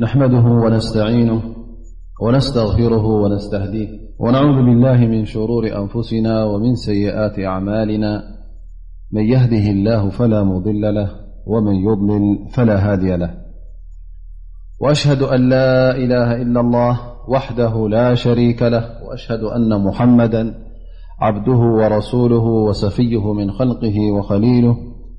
نحمده ونستعينه ونستغفره ونستهديه ونعوذ بالله من شرور أنفسنا ومن سيئات أعمالنا من يهده الله فلا مضل له ومن يضلل فلا هادي له وأشهد أن لا إله إلا الله وحده لا شريك له وأشهد أن محمدا عبده ورسوله وصفيه من خلقه وخليله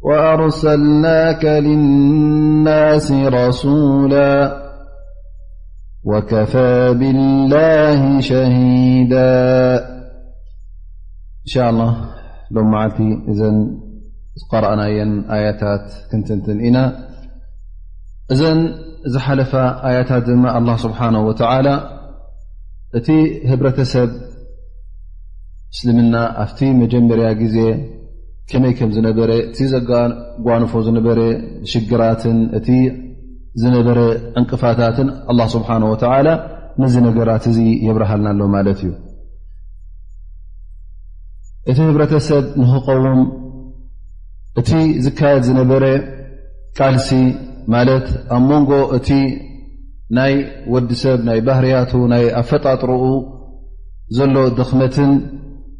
وأرسلناك للناس رسول وكفى بالله شهيدا إن شاء الله لم معلت ن قرأنا ين آيتت كنتنتن إنا ذن زحلف آيتت م الله سبحانه وتعالى ت هبرسب اسلمنا فت مجمر جي ከመይ ከም ዝነበረ እቲ ዘጓንፎ ዝነበረ ሽግራትን እቲ ዝነበረ ዕንቅፋታትን ኣላ ስብሓን ወተዓላ ነዚ ነገራት እዚ የብርሃልና ኣሎ ማለት እዩ እቲ ህብረተሰብ ንክቀውም እቲ ዝካየድ ዝነበረ ቃልሲ ማለት ኣብ መንጎ እቲ ናይ ወዲ ሰብ ናይ ባህርያቱ ናይ ኣፈጣጥርኡ ዘሎ ድኽመትን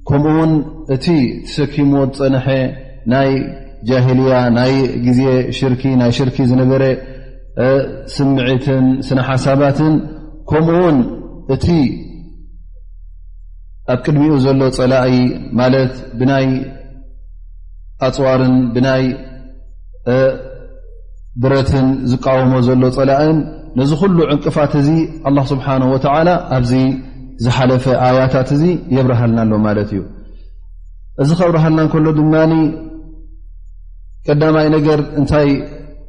ከምኡ ውን እቲ ተሰኪምዎ ዝፀንሐ ናይ ጃሂልያ ናይ ግዜ ሽርኪ ናይ ሽርኪ ዝነበረ ስምዒትን ስነ ሓሳባትን ከምኡ ውን እቲ ኣብ ቅድሚኡ ዘሎ ፀላኢ ማለት ብናይ ኣፅዋርን ብናይ ብረትን ዝቃወሞ ዘሎ ፀላእን ነዚ ኩሉ ዕንቅፋት እዚ ኣላ ስብሓን ወተላ ኣብዚ ዝሓለፈ ኣያታት እዚ የብርሃልና ኣሎ ማለት እዩ እዚ ከብርሃልና ከሎ ድማ ቀዳማይ ነገር እንታይ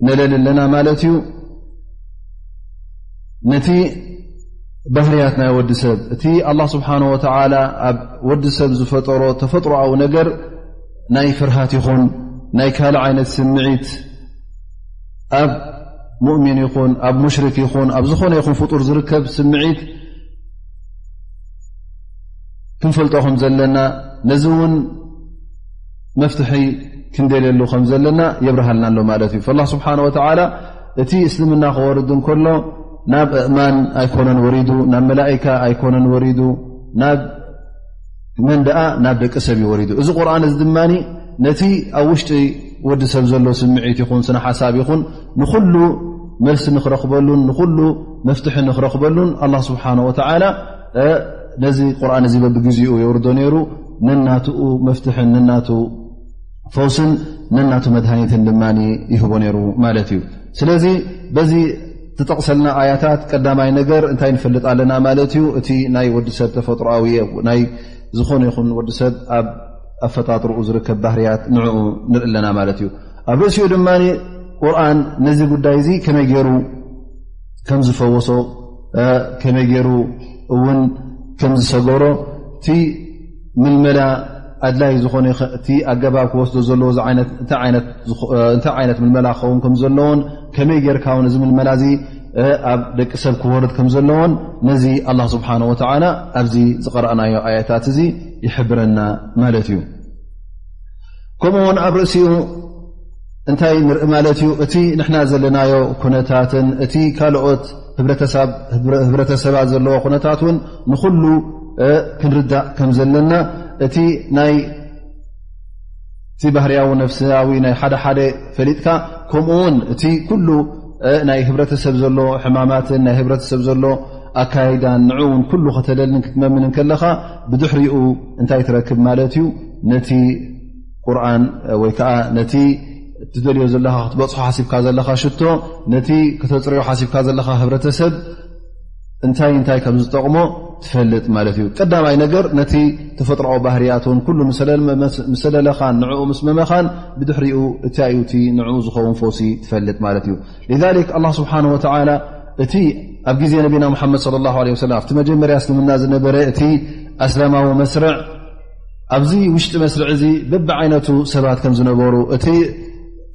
ነለል ኣለና ማለት እዩ ነቲ ባህርያት ናይ ወዲ ሰብ እቲ ኣላ ስብሓን ወተላ ኣብ ወዲ ሰብ ዝፈጠሮ ተፈጥሮኣዊ ነገር ናይ ፍርሃት ይኹን ናይ ካልእ ዓይነት ስምዒት ኣብ ሙእሚን ይኹን ኣብ ሙሽርክ ይኹን ኣብ ዝኾነ ይኹን ፍጡር ዝርከብ ስምዒት ክንፈልጦ ከም ዘለና ነዚ እውን መፍትሒ ክንደልየሉ ከም ዘለና የብርሃልና ኣሎ ማለት እዩ ላ ስብሓን ወተላ እቲ እስልምና ክወርድ እንከሎ ናብ እእማን ኣይኮነን ወሪዱ ናብ መላእካ ኣይኮነን ወሪዱ ናብ መን ደኣ ናብ ደቂ ሰብ እዩ ወሪዱ እዚ ቁርን እዚ ድማ ነቲ ኣብ ውሽጢ ወዲ ሰብ ዘሎ ስምዒት ይኹን ስነ ሓሳብ ይኹን ንኩሉ መልሲ ንክረክበሉን ንኩሉ መፍትሒ ንክረክበሉን ኣላ ስብሓን ወተላ ነዚ ቁርን እዚ በብግዜኡ የውርዶ ነይሩ ነናትኡ መፍትሕን ነናቱ ፈውስን ነናቱ መድሃኒትን ድማ ይህቦ ነይሩ ማለት እዩ ስለዚ ትጠቕሰልና ኣያታት ቀዳማይ ነገር እንታይ ንፈልጥ ኣለና ማለት እዩ እቲ ናይ ወዲሰብ ተፈጥሮኣዊ ናይ ዝኾነ ይኹን ወዲሰብ ኣብ ኣፈጣጥርኡ ዝርከብ ባህርያት ንዕኡ ንርኢ ኣለና ማለት እዩ ኣብ ርእሲኡ ድማ ቁርን ነዚ ጉዳይ እዚ ከመይ ገይሩ ከም ዝፈወሶ ከመይ ገይሩ እውን ከም ዝሰገሮ እቲ ምልመላ ኣድላይ ዝኾነ እቲ ኣገባብ ክወስዶ ዘለዎ እንታይ ዓይነት ምልመላ ክኸውን ከም ዘለዎን ከመይ ጌርካ ውን እዚ ምልመላ እዚ ኣብ ደቂ ሰብ ክወርድ ከም ዘለዎን ነዚ ኣላ ስብሓን ወተዓላ ኣብዚ ዝቐረእናዮ ኣያታት እዚ ይሕብረና ማለት እዩ ከምኡ ውን ኣብ ርእሲኡ እንታይ ንርኢ ማለት እዩ እቲ ንሕና ዘለናዮ ኩነታትን እቲ ካልኦት ህብረተሰባት ዘለዎ ኩነታት እውን ንኩሉ ክንርዳእ ከም ዘለና እቲ ናይ ባህርያዊ ነፍስያዊ ናይ ሓደ ሓደ ፈሊጥካ ከምኡ ውን እቲ ኩሉ ናይ ህብረተሰብ ዘሎ ሕማማትን ናይ ህብረተሰብ ዘሎ ኣካይዳን ንዑ ውን ኩሉ ከተለልን ክትመምን ከለኻ ብድሕሪኡ እንታይ ትረክብ ማለት እዩ ነቲ ቁርን ወይ ከዓ ነቲ እትደልዮ ዘለካ ክትበፅሖ ሓሲብካ ዘለካ ሽቶ ነቲ ክተፅርዮ ሓሲብካ ዘለካ ህብረተሰብ እንታይ እንታይ ከም ዝጠቕሞ ትፈልጥ ማለት እዩ ቀዳማይ ነገር ነቲ ተፈጥሮኦ ባህርያት ን ኩሉ ምሰለለኻን ንኡ ምስ መመኻን ብድሕሪኡ እታይ እዩ እቲ ንኡ ዝኸውን ፈውሲ ትፈልጥ ማለት እዩ ذ ኣ ስብሓ ወ እቲ ኣብ ግዜ ነቢና ሓመድ ለ ه ለ ኣብቲ መጀመርያ እስልምና ዝነበረ እቲ ኣስላማዊ መስርዕ ኣብዚ ውሽጢ መስርዕ እዚ በቢ ዓይነቱ ሰባት ከም ዝነበሩ እቲ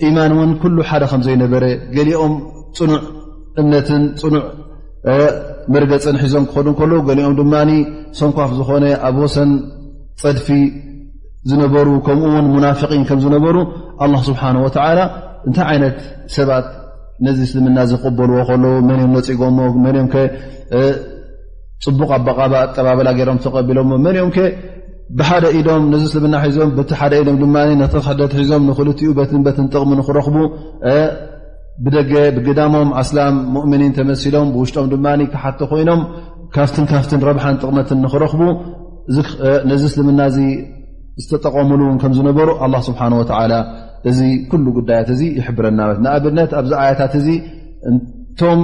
ኢማን እውን ኩሉ ሓደ ከም ዘይነበረ ገሊኦም ፅኑዕ እምነትን ፅኑዕ መርገፅን ሒዞም ክኸዱ ከለዉ ገሊኦም ድማ ሰንኳፍ ዝኾነ ኣብ ወሰን ፀድፊ ዝነበሩ ከምኡ ውን ሙናፍቒን ከም ዝነበሩ ኣላ ስብሓን ወተላ እንታይ ዓይነት ሰባት ነዚ እስልምና ዝቕበልዎ ከለዉ መን ዮም ነፂጎሞ መን ዮም ፅቡቕ ኣባቓባ ኣቀባበላ ገይሮም ተቐቢሎሞ መን ኦም ከ ብሓደ ኢዶም ነዚ እስልምና ሒዞም በቲ ሓደ ኢዶም ድማ ነቲ ክሕደት ሒዞም ንክልትኡ በትን በትን ጥቕሚ ንክረኽቡ ብደገ ብግዳሞም ኣስላም ሙእምኒን ተመሲሎም ብውሽጦም ድማ ክሓቶ ኮይኖም ካፍትን ካፍትን ረብሓን ጥቕመትን ንክረኽቡ ነዚ እስልምና እዚ ዝተጠቐምሉ እውን ከም ዝነበሩ ኣላ ስብሓን ወተላ እዚ ኩሉ ጉዳያት እዚ ይሕብረና ንኣብነት ኣብዚ ኣያታት እዚ እቶም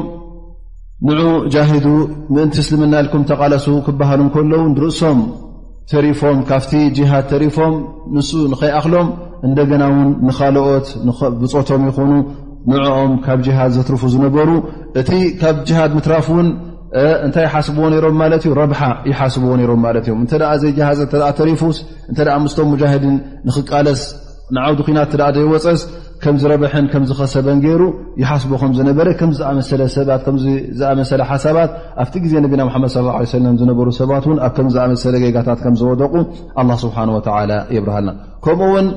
ንዑ ጃሂዱ ምእንቲ እስልምና ኢልኩም ተቓለሱ ክበሃሉ እንከለዉ ንርእሶም ተሪፎም ካብቲ ጅሃድ ተሪፎም ንሱ ንኸይኣኽሎም እንደገና እውን ንኻልኦት ብፆቶም ይኹኑ ንዕኦም ካብ ጅሃድ ዘትርፉ ዝነበሩ እቲ ካብ ጅሃድ ምትራፍ እውን እንታይ ይሓስብዎ ነይሮም ማለት እዩ ረብሓ ይሓስብዎ ነይሮም ማለት እዮም እንተ ዘይጅሃዘ ተሪፉስ እንተ ምስቶም ሙጃሂድን ንክቃለስ ንዓውዲ ኩናት እተ ዘይወፀስ ከም ዝረበሐን ከም ዝኸሰበን ገይሩ ይሓስቦ ከም ዝነበረ ከም ዝኣመሰለ ሰባት ከም ዝኣመሰለ ሓሳባት ኣብቲ ግዜ ነቢና ሓመድ ስ ለ ሰለም ዝነበሩ ሰባት እውን ኣብ ከም ዝኣመሰለ ጌጋታት ከም ዝወደቑ ኣላ ስብሓን ወተላ የብርሃልና ከምኡ ውን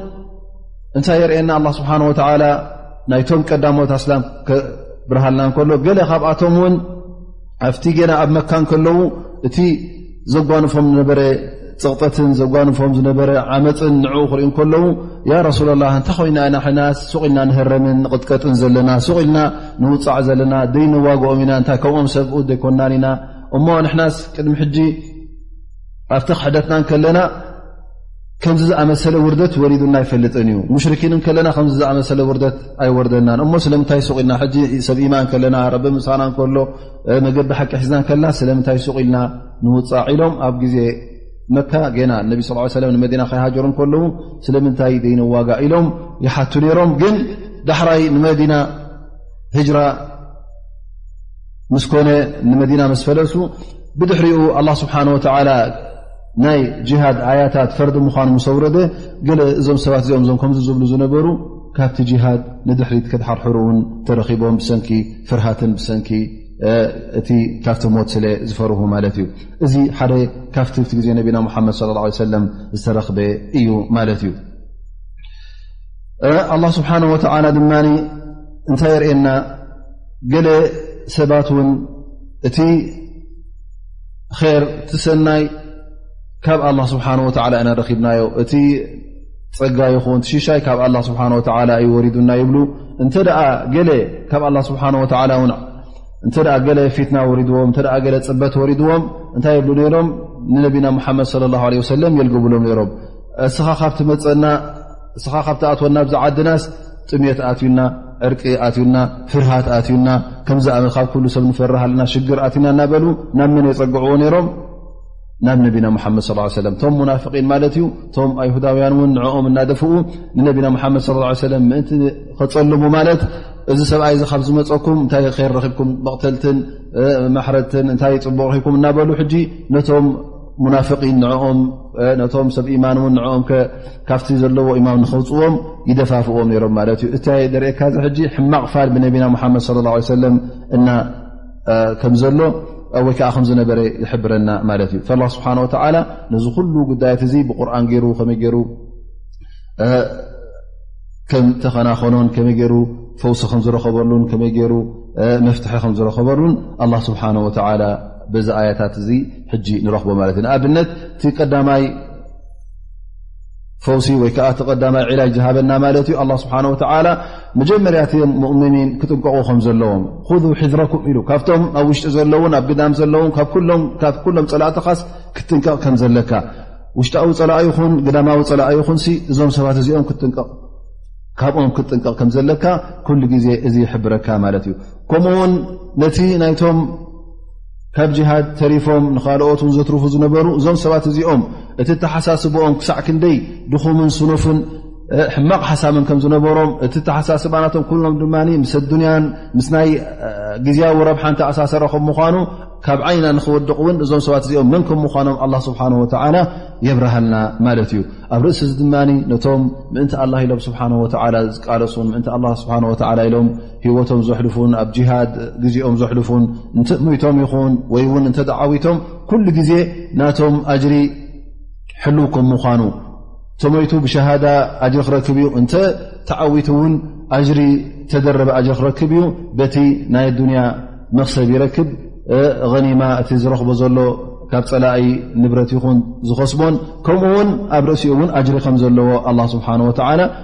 እንታይ የርእየና ኣላ ስብሓን ወተላ ናይቶም ቀዳሞት ኣስላም ብርሃልና ከሎ ገለ ካብኣቶም ውን ኣብቲ ገና ኣብ መካ ከለዉ እቲ ዘጓንፎም ዝነበረ ፅቕጠትን ዘጓንፎም ዝነበረ ዓመፅን ንዕኡ ክርኢ ከለዉ ያ ረሱላ ላ እንተ ኮይና ኢና ሕና ሱቕ ኢልና ንህረምን ንቕጥቀጥን ዘለና ሱቕ ኢልና ንውፃዕ ዘለና ደይንዋግኦም ኢና እንታይ ከምኦም ሰብኡ ዘይኮናን ኢና እሞ ንሕናስ ቅድሚ ሕጂ ኣብቲ ክሕደትና ከለና ከምዚ ዝኣመሰለ ውርደት ወሪዱና ይፈልጥን እዩ ሙሽርኪን ከለና ከምዚ ዝኣመሰለ ውርደት ኣይወርደናን እሞ ስለምንታይ ሱቕ ኢልና ሕጂ ሰብ ኢማን ከለና ረቢ ምሳና ከሎ መገዲ ሓቂ ሒዝና ከለና ስለምንታይ ሱቕ ኢልና ንውፃዕ ኢሎም ኣብ ግዜ መካ ገና ነቢ ስ ሰለ ንመዲና ከይሃጀሩ ከለዉ ስለምንታይ ደይንዋጋ ኢሎም ይሓቱ ነይሮም ግን ዳሕራይ ንመዲና ህጅራ ምስ ኮነ ንመዲና ምስ ፈለሱ ብድሕሪኡ ኣላ ስብሓን ወተላ ናይ ጅሃድ ኣያታት ፈርዲ ምዃኑ ምስ ኣውረደ ገለ እዞም ሰባት እዚኦም እዞም ከምዚ ዝብሉ ዝነበሩ ካብቲ ጅሃድ ንድሕሪት ከድሓርሕሩ እውን ተረኺቦም ብሰንኪ ፍርሃትን ብሰንኪ እቲ ካብቲ ሞት ስለ ዝፈርሁ ማለት እዩ እዚ ሓደ ካብቲ ብቲ ግዜ ነቢና ሙሓመድ ለ ላ ሰለም ዝተረኽበ እዩ ማለት እዩ ኣላ ስብሓን ወተዓላ ድማ እንታይ የርእየና ገለ ሰባት እውን እቲ ር እቲ ሰናይ ካብ ኣላ ስብሓን ወላ ኢና ረኪብናዮ እቲ ፀጋ ይኹን ሽሻይ ካብ ኣላ ስብሓን ወላ እዩ ወሪዱና ይብሉ እተ ገለ ካብ ኣላ ስብሓን ወላ ን እተ ገለ ፊትና ወሪድዎም እተ ገለ ፅበት ወሪድዎም እንታይ ይብሉ ነይሮም ንነቢና ሙሓመድ ለ ላ ለ ወሰለም የልግብሎም ነይሮም እስኻ ካብ ትመፀና እስኻ ካብ ትኣትወና ብዚ ዓድናስ ጥሜት ኣትዩና ዕርቂ ኣትዩና ፍርሃት ኣትዩና ከምዚ ካብ ኩሉ ሰብ ንፈርህ ኣለና ሽግር ኣትዩና እናበሉ ናብ መን የፀግዕዎ ነይሮም ናብ ነቢና ሓመድ ص ሰለ እቶም ሙናፍቒን ማለት እዩ እቶም ኣይሁዳውያን እውን ንዕኦም እናደፍኡ ንነቢና ሓመድ ص ሰለ ምእንቲ ከፀልሙ ማለት እዚ ሰብኣይ እዚ ካብ ዝመፀኩም እንታይ ር ረኪብኩም መቕተልትን ማሕረትን እንታይ ፅቡቕ ረኪብኩም እናበሉ ሕጂ ነቶም ሙናፍቒን ንኦም ነቶም ሰብ ኢማን እውን ንኦም ካብቲ ዘለዎ ኢማም ንኸውፅዎም ይደፋፍዎም ነይሮም ማለት እዩ እታይ ደርእካ እዚ ሕጂ ሕማቕ ፋል ብነቢና ሙሓመድ ለ ላ ሰለም እና ከም ዘሎ ወይ ከዓ ከም ዝነበረ ይሕብረና ማለት እዩ ላ ስብሓን ወተዓላ ነዚ ኩሉ ጉዳያት እዚ ብቁርን ገይሩ ከመይ ገይሩ ከም ተኸናኸኖን ከመይ ገይሩ ፈውሲ ከም ዝረኸበሉን ከመይ ገይሩ መፍትሒ ከም ዝረኸበሉን ኣላ ስብሓን ወተዓላ በዚ ኣያታት እዚ ሕጂ ንረኽቦ ማለት እዩ ንኣብነት እቲ ቀዳማይ ፈውሲ ወይ ከዓ ተቀዳማይ ዕላጅ ዝሃበና ማለት እዩ ኣ ስብሓ ወላ መጀመርያ ም ሙእምኒን ክጥንቀቑ ከም ዘለዎም ኹዙ ሕድረኩም ኢሉ ካብቶም ኣብ ውሽጢ ዘለውን ኣብ ግዳም ዘለውን ካብ ኩሎም ፀላእትኻስ ክትጥንቀቕ ከም ዘለካ ውሽጣዊ ፀላእ ይኹን ግዳማዊ ፀላእ ይኹን እዞም ሰባት እዚኦም ካብኦም ክትጥንቀቕ ከም ዘለካ ኩሉ ግዜ እዚ ይሕብረካ ማለት እዩ ከምኡውን ነቲ ናይቶም ካብ ጅሃድ ተሪፎም ንካልኦት ን ዘትርፉ ዝነበሩ እዞም ሰባት እዚኦም እቲ ተሓሳስብኦም ክሳዕ ክንደይ ድኹምን ስኑፍን ሕማቕ ሓሳብን ከም ዝነበሮም እቲ ተሓሳስባናቶም ኩሎም ድማ ምስ ኣዱንያን ምስ ናይ ግዜያዊ ረብሓን ተኣሳሰረ ከም ምኳኑ ካብ ዓይና ንክወድቕ እውን እዞም ሰባት እዚኦም መን ከም ምኳኖም ኣላ ስብሓን ወተዓላ የብርሃልና ማለት እዩ ኣብ ርእሲ እዚ ድማ ነቶም ምእንቲ ኣላ ኢሎም ስብሓን ወተዓላ ዝቃለሱን ምእንቲ ኣላ ስብሓን ወተዓላ ኢሎም ህይወቶም ዘሕልፉን ኣብ ጅሃድ ግዜኦም ዘሕልፉን እንተ ሞይቶም ይኹን ወይ እውን እንተ ዓዊቶም ኩሉ ግዜ ናቶም ኣጅሪ ሕልው ከም ምዃኑ እተሞይቱ ብሸሃዳ ኣጅሪ ክረክብ እዩ እንተ ተዓዊቱ እውን ኣጅሪ ተደረበ ኣጅሪ ክረክብ እዩ በቲ ናይ ኣዱንያ መክሰብ ይረክብ ኒማ እቲ ዝረኽቦ ዘሎ ካብ ፀላኢ ንብረት ይኹን ዝኸስቦን ከምኡ ውን ኣብ ርእሲኡ እውን ኣጅሪ ከም ዘለዎ ኣላ ስብሓን ወተዓላ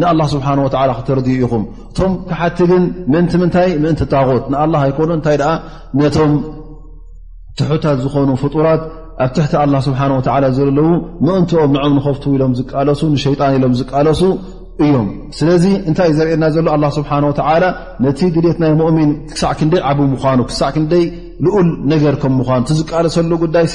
ንኣላ ስብሓን ወላ ክተርድኡ ኢኹም እቶም ክሓቲ ግን ምእንቲ ምንታይ ምእንቲ ጣቁት ንኣላ ኣይኮኑ እንታይ ደኣ ነቶም ትሑታት ዝኾኑ ፍጡራት ኣብ ትሕቲ ኣላ ስብሓን ወላ ዘለዉ ምእንትኦም ንዕም ንኸፍት ኢሎም ዝቃለሱ ንሸይጣን ኢሎም ዝቃለሱ እዮም ስለዚ እንታይ እዩ ዘርእየና ዘሎ ኣላ ስብሓን ወላ ነቲ ድልት ናይ ሙእሚን ክሳዕ ክንደይ ዓብ ምኳኑ ክሳዕ ክንደይ ልኡል ነገር ከም ምኳኑ እቲ ዝቃለሰሉ ጉዳይሲ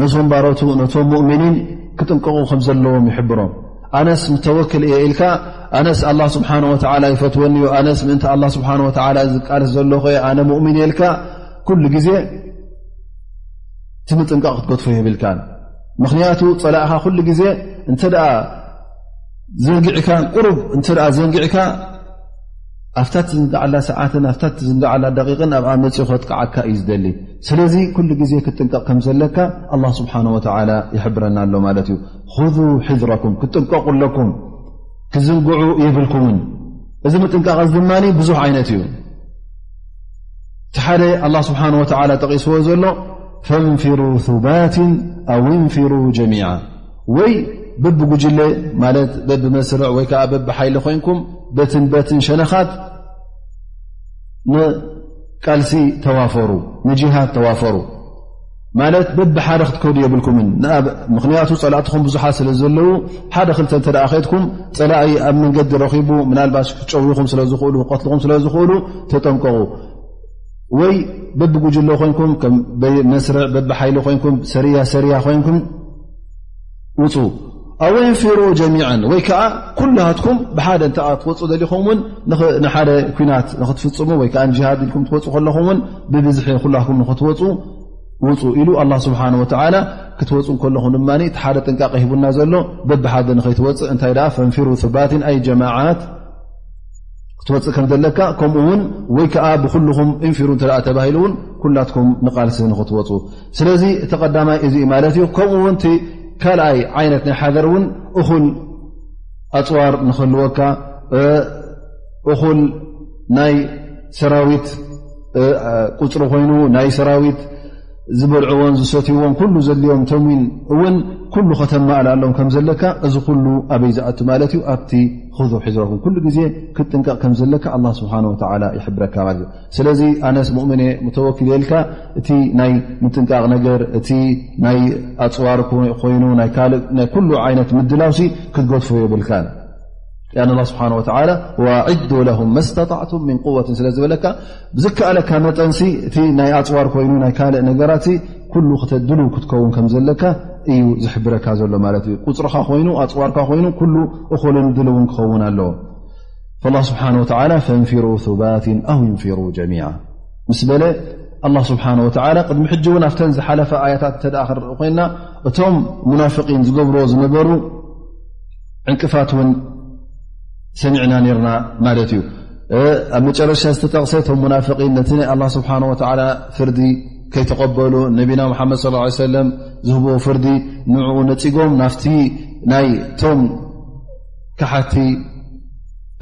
ነዞም ባሮቱ ነቶም ሙእምኒን ክጥንቀቑ ከም ዘለዎም ይሕብሮም ኣነስ ምተወክል እየ ኢልካ ኣነስ ኣላ ስብሓን ወላ ይፈትወኒ ዩ ኣነስ ምእንቲ ኣላ ስብሓን ወላ ዝቃልስ ዘለኹ እየ ኣነ ሙእምን የልካ ኩሉ ግዜ ትምጥንቀቕ ክትገትፎ ይህብልካ ምኽንያቱ ፀላእኻ ኩሉ ግዜ እንተ ዘንጊዕካ ቁሩብ እንተ ዘንጊዕካ ኣፍታት ዝንግዓላ ሰዓትን ኣፍታት ዝንግዓላ ደቂቕን ኣብኣ መፅኡ ከጥቅዓካ እዩ ዝደሊ ስለዚ ኩሉ ግዜ ክትጥንቀቕ ከም ዘለካ ኣላ ስብሓን ወተላ ይሕብረና ኣሎ ማለት እዩ ኹዙ ሕድረኩም ክትጥንቀቑ ኣለኩም ክዝንግዑ የብልኩምን እዚ ምጥንቃቐ እዚ ድማ ብዙሕ ዓይነት እዩ እቲ ሓደ ኣላ ስብሓን ወተላ ጠቒስዎ ዘሎ ፈንፍሩ ባት ኣው ንፍሩ ጀሚዓ ወይ በብጉጅለ ማለት በብመስርዕ ወይ ከዓ በብሓይሊ ኮይንኩም በትን በትን ሸነኻት ቃልሲ ተዋፈሩ ንጅሃድ ተዋፈሩ ማለት በብ ሓደ ክትከዱ የብልኩምን ምክንያቱ ፀላእትኹም ብዙሓት ስለ ዘለዉ ሓደ ክልተ እተ ከትኩም ፀላኢ ኣብ መንገዲ ረኪቡ ምናልባሽ ክጨውኹም ስለዝኽእሉ ክቀትልኹም ስለዝኽእሉ ተጠንቀቑ ወይ በብ ጉጅሎ ኮንኩም መስርዕ በብ ሓይሊ ኮንኩም ሰሪያ ሰሪያ ኮንኩም ውፁ ኣወ ንፊሩ ጀሚዓ ወይ ከዓ ኩላትኩም ብሓደ እተ ክትወፁ ዘሊኹም ውን ንሓደ ኩናት ንክትፍፅሙ ወይ ከዓ ጅሃድ ኢልኩም ትወፁ ከለኹም ውን ብብዝሒ ኩላትኩም ንክትወፁ ውፁ ኢሉ ኣላ ስብሓን ወተላ ክትወፁ ከለኹም ድማ እቲ ሓደ ጥንቃቂ ሂቡና ዘሎ በብሓደ ንከይትወፅእ እንታይ ፈንፊሩ ባትን ኣይ ጀማት ክትወፅእ ከም ዘለካ ከምኡ ውን ወይ ከዓ ብኩልኹም እንፊሩ እተ ተባሂሉ እውን ኩላትኩም ንቓልሲ ንክትወፁ ስለዚ እቲ ቀዳማይ እዙ ማለት እዩ ከምኡ ውን ካልኣይ ዓይነት ናይ ሓገር እውን እኹል ኣፅዋር ንክህልወካ እኹል ናይ ሰራዊት ቁፅሪ ኮይኑ ናይ ሰራዊት ዝበልዕዎን ዝሰትዎን ኩሉ ዘድልዮም ተምዊን እውን ኩሉ ከተማእላሎም ከም ዘለካ እዚ ኩሉ ኣበይ ዝኣቱ ማለት እዩ ኣብቲ ክዙ ሕዘኹ ኩሉ ግዜ ክትጥንቀቕ ከም ዘለካ ኣላ ስብሓን ወተላ ይሕብረካ ማለት እዩ ስለዚ ኣነስ ሙእምን እየ ተወኪል የልካ እቲ ናይ ምጥንቃቕ ነገር እቲ ናይ ኣፅዋር ኮይኑ ናይ ካልእ ናይ ኩሉ ዓይነት ምድላውሲ ክትገድፎ የብልካ ኣን ላ ስብሓን ወላ ዋኣዕዱ ለሁም መስተጣዕቱም ምን ቁወትን ስለ ዝበለካ ብዝከኣለካ መጠንሲ እቲ ናይ ኣፅዋር ኮይኑ ናይ ካልእ ነገራት ኩሉ ክተድሉ ክትከውን ከም ዘለካ እዩ ዝሕብረካ ዘሎ ማለት እዩ ቁፅርካ ኮይኑ ኣፅዋርካ ኮይኑ ኩሉ እኹልን ድልውን ክኸውን ኣለዎ ላ ስብሓን ወላ ፈንፊሩ ሱባትን ኣው ንፊሩ ጀሚዓ ምስ በለ ኣላ ስብሓን ወላ ቅድሚ ሕጂ እውን ኣብተን ዝሓለፈ ኣያታት እተ ክርኢ ኮይና እቶም ሙናፍቒን ዝገብርዎ ዝነበሩ ዕንቅፋት ውን ሰሚዕና ነርና ማለት እዩ ኣብ መጨረሻ ዝተጠቕሰ ቶም ሙናፍቒን ነቲ ናይ ኣላ ስብሓን ወላ ፍርዲ ከይተቐበሉ ነቢና ሓመድ ስ ሰለም ዝህብዎ ፍርዲ ንዕኡ ነፂጎም ናፍቲ ናይ ቶም ካሓቲ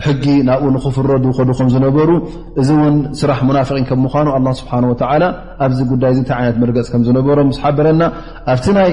ሕጊ ናብኡ ንክፍረዱ ከዱ ከም ዝነበሩ እዚ እውን ስራሕ ሙናፍቒን ከም ምኳኑ ኣላ ስብሓን ወላ ኣብዚ ጉዳይ እዚ እንታይ ዓይነት መርገፅ ከም ዝነበሮ ምስ ሓበረና ኣብቲ ናይ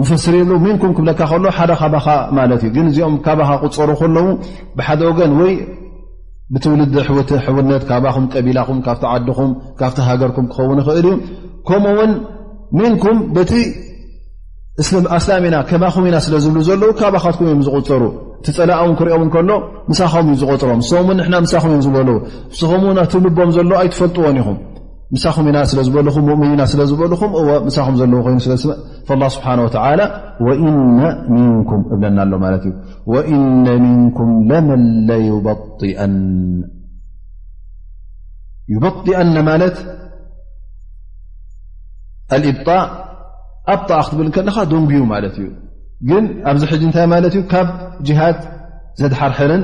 መፈስርየሎ ምንኩም ክብለካ ከሎ ሓደ ካባኻ ማለት እዩ ግን እዚኦም ካባኻ ቁፀሩ ከለዉ ብሓደ ወገን ወይ ብትውልዲ ሕውት ሕውነት ካባኹም ቀቢላኹም ካብቲ ዓድኹም ካብቲ ሃገርኩም ክኸውን ይኽእል እዩ ከምኡ ውን ምንኩም በቲ ኣስላም ኢና ከማኹም ኢና ስለ ዝብሉ ዘለዉ ካባኻትኩም እዮም ዝቁፀሩ እቲ ፀላእ ውን ክሪኦ ውን ከሎ ምሳኸም እዩ ዝቆፅሮም ሶም ን ንሕና ምሳኹም እዮም ዝበለዉ ንስኹም ውን ኣትብልቦም ዘሎ ኣይትፈልጥዎን ኢኹም ምሳኹም ኢና ስለ ዝበልኹም ሙእሚን ኢና ስለ ዝበልኹም እወ ምሳኹም ዘለዎ ኮይኑ ስለ ዝስምዕ ላ ስብሓን ወተላ ወኢነ ሚንኩም እብለና ኣሎ ማለት እዩ ወኢነ ሚንኩም ለመን ለዩበጢአን ዩበጢአና ማለት ኣልእብጣእ ኣብጣኣ ክትብል ከለኻ ደንጉዩ ማለት እዩ ግን ኣብዚ ሕጂ እንታይ ማለት እዩ ካብ ጅሃድ ዘድሓርሕርን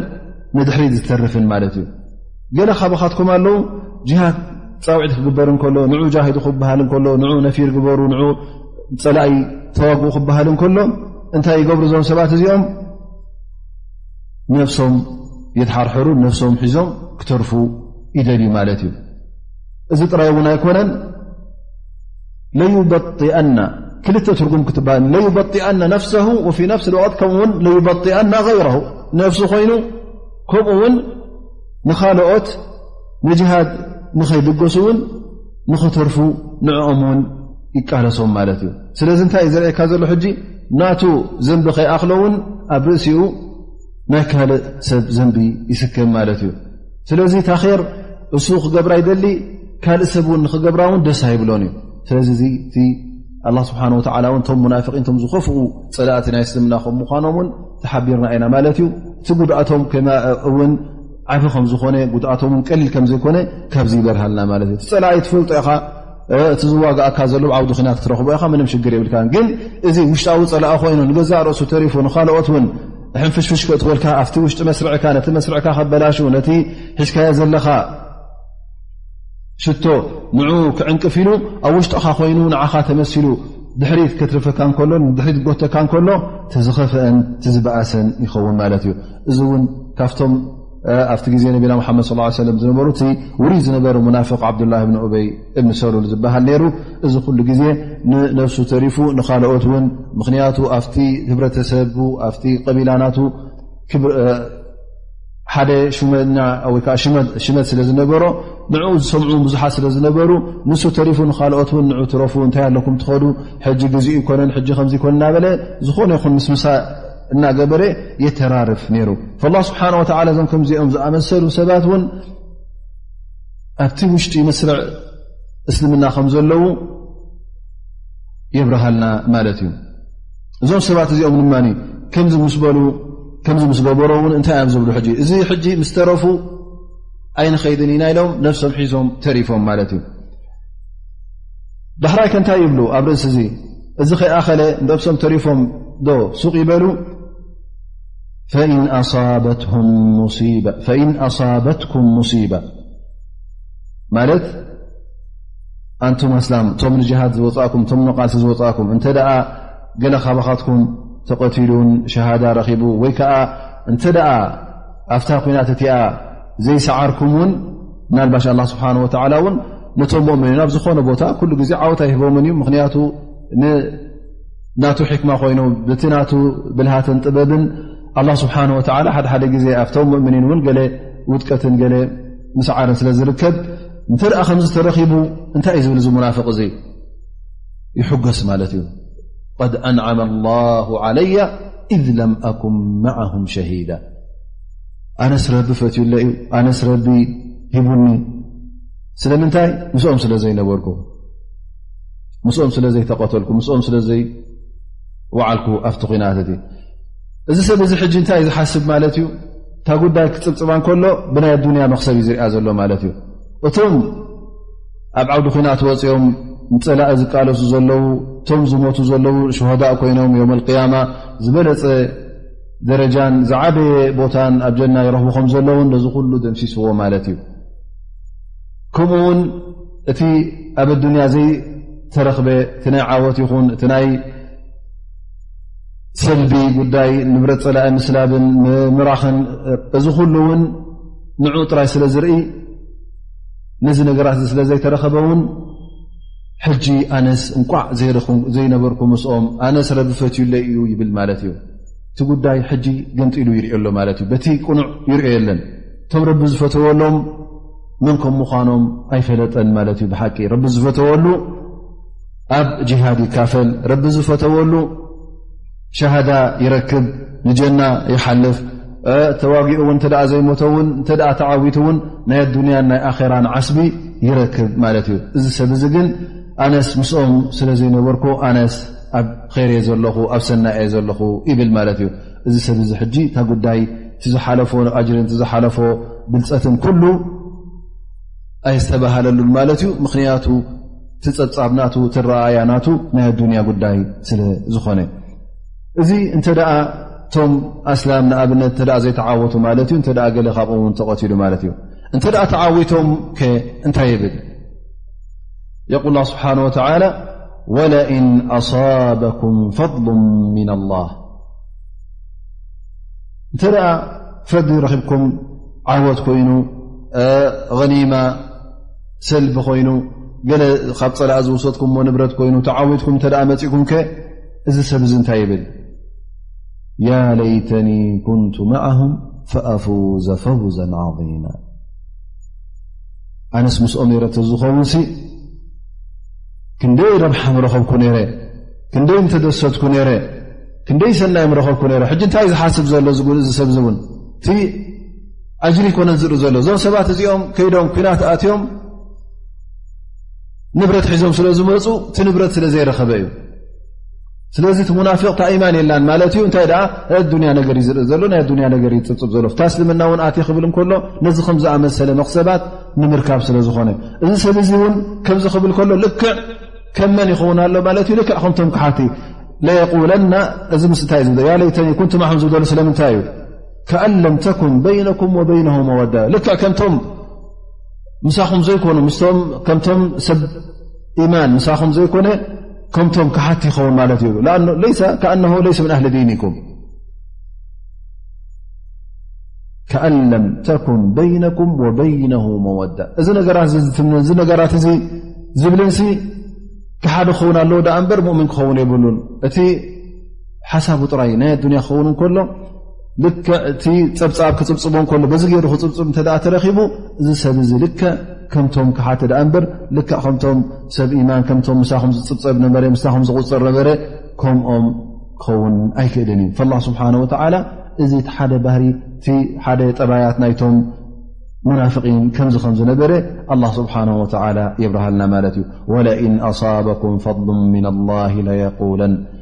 ንድሕሪት ዝተርፍን ማለት እዩ ገለ ካባኻትኩም ኣለዉ ጅሃድ ፃውዒት ክግበር እንከሎ ንዑ ጃሂዱ ክበሃል እንከሎ ንዑ ነፊር ግበሩ ንዑ ፀላኢ ተዋግኡ ክበሃል እንከሎ እንታይ ይገብሩ እዞም ሰባት እዚኦም ነፍሶም የትሓርሕሩ ነፍሶም ሒዞም ክተርፉ ይደልዩ ማለት እዩ እዚ ጥራይ እውን ኣይኮነን ለዩበጢኣና ክልተ ትርጉም ክትበሃል ለዩበጢኣና ነፍሰሁ ወፊ ነፍሲ ወቅት ከምኡውን ለዩበጢኣና ይረሁ ነፍሱ ኮይኑ ከምኡ ውን ንኻልኦት ንጅሃድ ንኸይብገሱ ውን ንኽተርፉ ንዕኦም ውን ይቃለሶም ማለት እዩ ስለዚ እንታይ እዩ ዘርእካ ዘሎ ሕጂ ናቱ ዘንቢ ከይኣኽሎ ውን ኣብ ርእሲኡ ናይ ካልእ ሰብ ዘንቢ ይስከም ማለት እዩ ስለዚ ታኼር እሱ ክገብራ ይደሊ ካልእ ሰብ ውን ንክገብራ ውን ደስ ኣይብሎን እዩ ስለዚ ኣላ ስብሓን ወተዓላ እውን እቶም ሙናፍቒን ቶም ዝኸፍኡ ፀላእቲ ናይ እስልምና ከም ምዃኖም እውን ተሓቢርና ኢና ማለት እዩ እቲ ጉድኣቶም እውን ዓብ ከም ዝኾነ ጉድኣቶም ን ቀሊል ከም ዘይኮነ ካብዚ ይበርሃልና ማለት እዩ እቲ ፀላኢ ትፈልጦ ኢኻ እቲ ዝዋጋእካ ዘሎ ዓውዲ ኩናት ክትረኽቦ ኢኻ ምንም ሽግር የብልካ ግን እዚ ውሽጣዊ ፀላኣ ኮይኑ ንገዛእ ርእሱ ተሪፉ ንካልኦት እውን ሕንፍሽፍሽ ክእትወልካ ኣብቲ ውሽጢ መስርዕካ ነቲ መስርዕካ ከበላሹ ነቲ ሒዝካዮ ዘለኻ ሽቶ ንኡ ክዕንቅፍ ኢሉ ኣብ ውሽጥኻ ኮይኑ ንዓኻ ተመሲሉ ድሕሪት ከትርፈካ ከሎ ድሕሪት ጎተካ ከሎ ቲዝኸፍአን ዝበእሰን ይኸውን ማለት እዩ እዚ እውን ካብቶም ኣብቲ ግዜ ነቢና ሓመድ ص ሰለ ዝነበሩ እቲ ውሩይ ዝነበሩ ሙናፍቅ ዓብዱላ ብን ኡበይ እብኒ ሰሉል ዝበሃል ነይሩ እዚ ኩሉ ግዜ ንነብሱ ተሪፉ ንካልኦት እውን ምክንያቱ ኣብቲ ህብረተሰብ ኣብቲ ቀቢላናቱ ሓደ ሽመኛ ወይ ከዓ ሽመት ስለ ዝነበሮ ንዕኡ ዝሰምዑ ብዙሓት ስለ ዝነበሩ ንሱ ተሪፉ ንካልኦት ውን ንዑ ትረፉ እንታይ ኣለኩም ትኸዱ ሕጂ ግዜ ይኮነን ሕጂ ከምዚ ኮነ እናበለ ዝኾነ ይኹን ምስምሳ እናገበረ የተራርፍ ነይሩ ላ ስብሓን ወተላ እዞም ከምዚኦም ዝኣመሰሉ ሰባት እውን ኣብቲ ውሽጢ መስርዕ እስልምና ከም ዘለዉ የብርሃልና ማለት እዩ እዞም ሰባት እዚኦም ድማ ከምዚ ምስ በሉ ከምዚ ምስ ገበሮ እውን እንታይ እዮም ዝብሉ ሕጂ እዚ ሕጂ ምስ ተረፉ ኣይንኸይድን ኢና ኢሎም ነፍሶም ሒዞም ተሪፎም ማለት እዩ ዳሕራይ ከእንታይ ይብሉ ኣብ ርእሲ እዚ እዚ ከይኣኸለ ንደብሶም ተሪፎም ዶ ሱቕ ይበሉ ፈኢን ኣሳበትኩም ሙሲባ ማለት ኣንቱም ኣስላም እቶም ንጅሃድ ዝወፃእኩም እቶም ንቓልሲ ዝወፃእኩም እንተ ደኣ ገለ ካባኻትኩም ተቐትሉን ሸሃዳ ረኺቡ ወይ ከዓ እንተ ደኣ ኣብታ ኩናት እቲኣ ዘይሰዓርኩም ውን ናልባሽ ኣላ ስብሓን ወተዓላ እውን ነቶም ሞእምኒን ኣብ ዝኾነ ቦታ ኩሉ ግዜ ዓወት ኣይህቦምን እዩ ምኽንያቱ ናቱ ሕክማ ኮይኑ ብቲ ናቱ ብልሃትን ጥበብን ኣላ ስብሓን ወተዓላ ሓደሓደ ግዜ ኣብቶም ሞእምኒን እውን ገለ ውጥቀትን ገለ ምስዓርን ስለ ዝርከብ እንተ ከምዚ ተረኺቡ እንታይ እዩ ዝብል እዚ ሙናፍቅ እዚ ይሕገስ ማለት እዩ ድ ኣንዓመ ላሁ ዓለያ ኢዝ ለም ኣኩም ማዓሁም ሸሂዳ ኣነስ ረቢ ፈትዩለ እዩ ኣነስ ረቢ ሂቡኒ ስለምንታይ ምስኦም ስለ ዘይነበርኩ ምስኦም ስለ ዘይተቀተልኩ ምስኦም ስለ ዘይወዓልኩ ኣብቲ ኩናት እቲ እዚ ሰብ እዚ ሕጂ እንታይ እዩ ዝሓስብ ማለት እዩ እታ ጉዳይ ክፅብፅባ ከሎ ብናይ ኣዱንያ መክሰብ እዩ ዝርኣ ዘሎ ማለት እዩ እቶም ኣብ ዓውዲ ኩናት ወፂኦም ንፀላእ ዝቃለሱ ዘለዉ እቶም ዝሞቱ ዘለዉ ሸሆዳእ ኮይኖም ዮም ኣልቅያማ ዝበለፀ ደረጃን ዝዓበየ ቦታን ኣብ ጀና ይረኽቡ ከም ዘለዉ ነዚ ኩሉ ደምሲስዎ ማለት እዩ ከምኡ ውን እቲ ኣብ ኣዱንያ ዘይተረኽበ እቲ ናይ ዓወት ይኹን እቲ ናይ ሰልቢ ጉዳይ ንብረት ፀላኢ ምስላብን ምምራኽን እዚ ኩሉ እውን ንዑ ጥራይ ስለ ዝርኢ ነዚ ነገራት እ ስለ ዘይተረኸበ እውን ሕጂ ኣነስ እንቋዕ ዘይነበርኩ ምስኦም ኣነስ ረቢ ፈትዩለይ እዩ ይብል ማለት እዩ እቲ ጉዳይ ሕጂ ገምጢሉ ይርኦ ኣሎ ማለት እዩ በቲ ቅኑዕ ይርኦ የለን እቶም ረቢ ዝፈተወሎም መን ከም ምዃኖም ኣይፈለጠን ማለት እዩ ብሓቂ ረቢ ዝፈተወሉ ኣብ ጅሃድ ይካፈል ረቢ ዝፈተወሉ ሸሃዳ ይረክብ ንጀና ይሓልፍ ተዋጊኡ እውን እተ ዘይሞተ ውን እተ ተዓዊቱ እውን ናይ ኣዱንያን ናይ ኣራን ዓስቢ ይረክብ ማለት እዩ እዚ ሰብ እዚ ግን ኣነስ ምስኦም ስለ ዘይነበርኩ ኣነስ ኣብ ኸይር እየ ዘለኹ ኣብ ሰና እየ ዘለኹ ይብል ማለት እዩ እዚ ሰብ እዚ ሕጂ እታ ጉዳይ ዝሓለፎ ኣጅሪ ዝሓለፎ ብልፀትን ኩሉ ኣይዝተባሃለሉን ማለት እዩ ምክንያቱ እቲ ፀብፃብ ናቱ እቲ ረኣያ ናቱ ናይ ኣዱንያ ጉዳይ ስለ ዝኾነ እዚ እንተ ደኣ እቶም ኣስላም ንኣብነት እተ ዘይተዓወቱ ማለት እዩ እተ ገለ ካብኦም ውን ተቐትሉ ማለት እዩ እንተ ደኣ ተዓዊቶም ከ እንታይ ይብል የቁል ላ ስብሓን ወተላ ወለእን ኣሳበኩም ፈضሉ ምና ላህ እንተ ደኣ ፈድሊ ረኺብኩም ዓወት ኮይኑ ኒማ ሰልቢ ኮይኑ ገለ ካብ ፀላእ ዝወሰድኩምዎ ንብረት ኮይኑ ተዓዊትኩም እተ መፅእኩም ከ እዚ ሰብ እዚ እንታይ ይብል ያ ለይተኒ ኩንቱ ማዓም ፈኣፉዘ ፈውዘ ዓظማ ኣነስ ምስኦ ነረ ዝኸውን ሲ ክንደይ ረብሓ ምረኸብኩ ነረ ክንደይ ምተደሰትኩ ነረ ክንደይ ሰናይ ምረኸብኩ ነረ ሕጂ እንታይ ዝሓስብ ዘሎ ዝጉ እዚ ሰብ ዚ እውን ኣጅሪ ይኮነን ዝርኢ ዘሎ እዞም ሰባት እዚኦም ከይዶም ኩናት ኣትዮም ንብረት ሒዞም ስለ ዝመፁ እቲ ንብረት ስለ ዘይረኸበ እዩ ስለዚ እቲ ሙናፊቅ ታኢማን የላን ማለት እዩ እንታይ ናይ ኣዱንያ ነገር እዩ ዝርኢ ዘሎ ናይ ኣዱንያ ነገር እዩ ፅብፅብ ዘሎ ፍታ ስልምና እውን ኣት ክብል እንከሎ ነዚ ከም ዝኣመሰለ መክሰባት ንምርካብ ስለ ዝኾነ እዚ ሰብ እዚ እውን ከምዚ ክብል ከሎ ልክዕ ከም መን ይኸውን ኣሎ ማለት እዩ ልክዕ ከምቶም ክሓቲ ለየቁለና እዚ ምስንታይ እዩ ያ ለይተኒ ኩንቱ ማሕም ዝብደሉ ስለምንታይ እዩ ከኣን ለም ተኩን በይነኩም ወበይነ መወዳ ልክዕ ከምቶም ምሳኹም ዘይኮኑ ከምቶም ሰብ ኢማን ምሳኹም ዘይኮነ ከምቶም ክሓቲ ይኸውን ማለት እዩ ከኣነ ለይሰ ምን ኣህሊ ዲንኩም ከኣን ለም ተኩን በይነኩም ወበይነ መወዳ እዚ ነገራት እዚ ዝብልንሲ ክሓደ ክኸውን ኣለዎ ዳኣ እምበር ሙእምን ክኸውን የብሉን ሓሳቡ ጥራይ ናይ ኣዱንያ ክኸውን ከሎ ልክዕ እቲ ፀብፃብ ክፅብፅቦ ከሎ በዚ ገይሩ ክፅብፅብ እተ ተረኪቡ እዚ ሰብ እዚ ልክዕ ከምቶም ክሓተ ኣ እምበር ልክዕ ከምቶም ሰብ ኢማን ከምቶም ምሳኹም ዝፅብፀብ ነበረ ምሳኹም ዝቁፅር ነበረ ከምኦም ክኸውን ኣይክእልን እዩ ላ ስብሓን ወተላ እዚ እቲ ሓደ ባህሪ እቲ ሓደ ጠባያት ናይቶም ሙናፍቒን ከምዚ ከም ዝነበረ ኣላ ስብሓን ወተላ የብርሃልና ማለት እዩ ወለእን ኣሳበኩም ፈضሉ ምና ላ ለየቁለን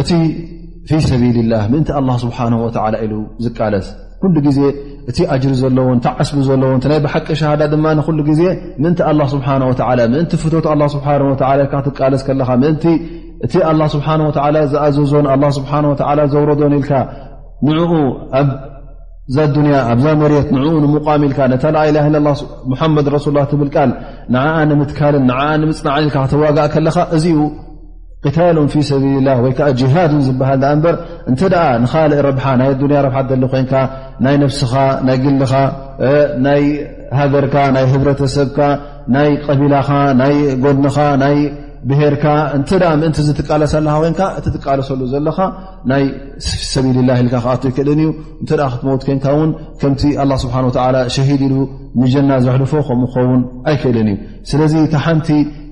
እቲ ፊ ሰቢልላህ ምእንቲ ኣላ ስብሓን ወላ ኢሉ ዝቃለስ ኩሉ ግዜ እቲ ኣጅሪ ዘለዎ ቲ ዓስቢ ዘለዎ ቲ ናይ ብሓቂ ሸሃዳ ድማ ንኩሉ ግዜ ምእንቲ ኣላ ስብሓ ወ ምእንቲ ፍቶት ኣ ስብሓ ወካ ትቃለስ ከለኻ ምእንቲ እቲ ኣላ ስብሓን ወላ ዝኣዘዞን ኣ ስብሓ ወላ ዘውረዶን ኢልካ ንኡ ኣዛ ኣዱንያ ኣብዛ መሬት ንኡ ንምቋሚ ኢልካ ነታ ላኢላ ላ ሙሓመድ ረሱሉላ ትብል ቃል ንዓኣ ንምትካልን ንኣ ንምፅናዕን ኢልካ ከተዋጋእ ከለኻ እዚዩ ቅታል ፊ ሰቢልላ ወይ ከዓ ጅሃድ ዝበሃል ኣ እምበር እንተ ንካልእ ረብሓ ናይ ኣዱንያ ረብሓ ደሊ ኮይንካ ናይ ነፍስኻ ናይ ግልኻ ናይ ሃገርካ ናይ ህብረተሰብካ ናይ ቀቢላኻ ናይ ጎድንኻ ናይ ብሄርካ እንተ ምእንቲ ዝትቃለስ ኣለካ ኮይንካ እቲ ትቃለሰሉ ዘለኻ ናይ ሰቢልላ ኢልካ ክኣቶ ይክእልን እዩ እንተ ክትመውት ኮንካ ውን ከምቲ ኣላ ስብሓን ወላ ሸሂድ ኢሉ ንጀና ዘሕልፎ ከምኡ ክኸውን ኣይክእልን እዩ ስለዚ ተሓንቲ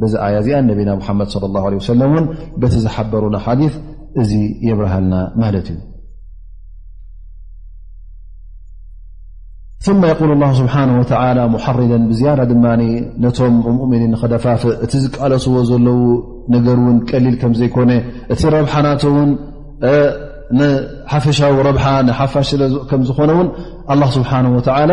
በዚ ኣያ እዚኣ ነቢና ሙሓመድ ለ ላ ለ ሰለም እውን በቲ ዝሓበሩና ሓዲ እዚ የብርሃልና ማለት እዩ ثመ የقል ላ ስብሓه ወላ ሙሓርዳ ብዝያዳ ድማ ነቶም ሙእምኒን ንክደፋፍእ እቲ ዝቃለስዎ ዘለዉ ነገር እውን ቀሊል ከም ዘይኮነ እቲ ረብሓናት እውን ንሓፈሻዊ ረብሓ ንሓፋሽ ስለ ከም ዝኾነ እውን ኣላ ስብሓን ወላ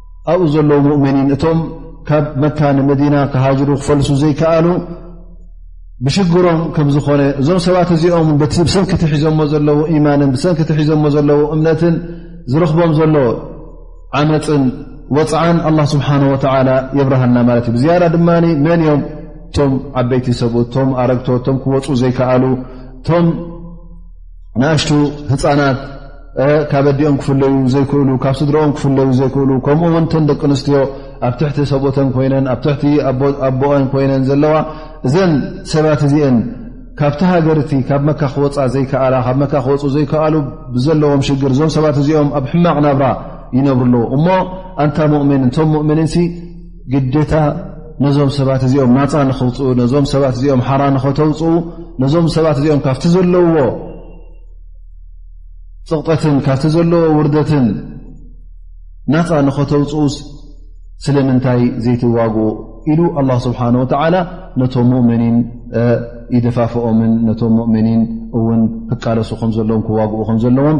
ኣብኡ ዘለዉ ሙእምኒን እቶም ካብ መካ ንመዲና ክሃጅሩ ክፈልሱ ዘይከኣሉ ብሽግሮም ከም ዝኾነ እዞም ሰባት እዚኦም ብሰንኪ ትሒዞሞ ዘለዉ ኢማንን ብሰንኪ ትሒዞሞ ዘለዉ እምነትን ዝረኽቦም ዘሎ ዓመፅን ወፅዓን ኣላ ስብሓን ወተዓላ የብርሃልና ማለት እዩ ብዝያዳ ድማ መን እዮም እቶም ዓበይቲ ሰብኡት እቶም ኣረግቶ እቶም ክወፁ ዘይከኣሉ እቶም ንኣሽቱ ህፃናት ካብ ኣዲኦም ክፍለዩ ዘይክእሉ ካብ ስድሮኦም ክፍለዩ ዘይክእሉ ከምኡ ውን ተን ደቂ ኣንስትዮ ኣብ ትሕቲ ሰቦተን ኮይነን ኣብ ትሕቲ ኣቦኦን ኮይነን ዘለዋ እዘን ሰባት እዚአን ካብቲ ሃገር እቲ ካብ መካ ክወፃ ዘይከኣላ ካብ መካ ክወፁ ዘይከኣሉ ብዘለዎም ሽግር እዞም ሰባት እዚኦም ኣብ ሕማቕ ናብራ ይነብሩ ኣለዉ እሞ ኣንታ ሙእምን እቶም ሙእምኒን ግዴታ ነዞም ሰባት እዚኦም ናፃ ንክውፅኡ ነዞም ሰባት እዚኦም ሓራ ንኸተውፅኡ ነዞም ሰባት እዚኦም ካብቲ ዘለዎ ፅቕጠትን ካብቲ ዘለዎ ውርደትን ናፃ ንኸተውፅኡ ስለምንታይ ዘይትዋግኡ ኢሉ ኣላ ስብሓን ወተዓላ ነቶም ሙእምኒን ይደፋፍኦምን ነቶም ሙእምኒን እውን ክቃለሱ ከም ዘለዎም ክዋግኡ ከም ዘለዎም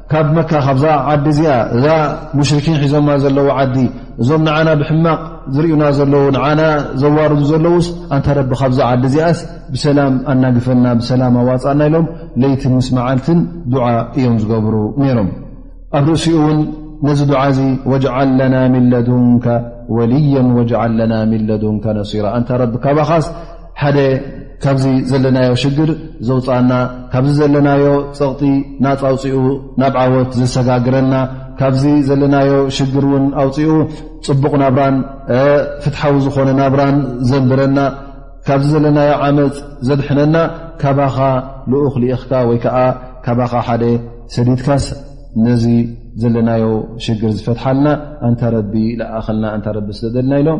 ካብ መካ ካብዛ ዓዲ እዚኣ እዛ ሙሽርኪን ሒዞማ ዘለዉ ዓዲ እዞም ንዓና ብሕማቕ ዝርእዩና ዘለዉ ንዓና ዘዋርዱ ዘለዉስ ኣንታ ረቢ ካብዛ ዓዲ እዚኣስ ብሰላም ኣናግፈና ብሰላም ኣዋፃእና ኢሎም ለይቲ ምስ መዓልትን ዱዓ እዮም ዝገብሩ ነይሮም ኣብ ርእሲኡ እውን ነዚ ዱዓ እዚ ወጅዓል ለና ሚን ለዱንካ ወልየን ወጅዓል ለና ሚን ለዱንካ ነሲራ ኣንታ ረቢ ካባኻስ ሓደ ካብዚ ዘለናዮ ሽግር ዘውፅኣና ካብዚ ዘለናዮ ፀቕጢ ናፃ ኣውፅኡ ናብ ዓወት ዘሰጋግረና ካብዚ ዘለናዮ ሽግር እውን ኣውፅኡ ፅቡቕ ናብራን ፍትሓዊ ዝኾነ ናብራን ዘንብረና ካብዚ ዘለናዮ ዓመፅ ዘድሕነና ካባኻ ልኡኽ ልእኽካ ወይ ከዓ ካባኻ ሓደ ሰዲትካስ ነዚ ዘለናዮ ሽግር ዝፈትሓልና ኣንታ ረቢ ልኣኸልና ኣንታ ረቢ ስደደልና ኢሎም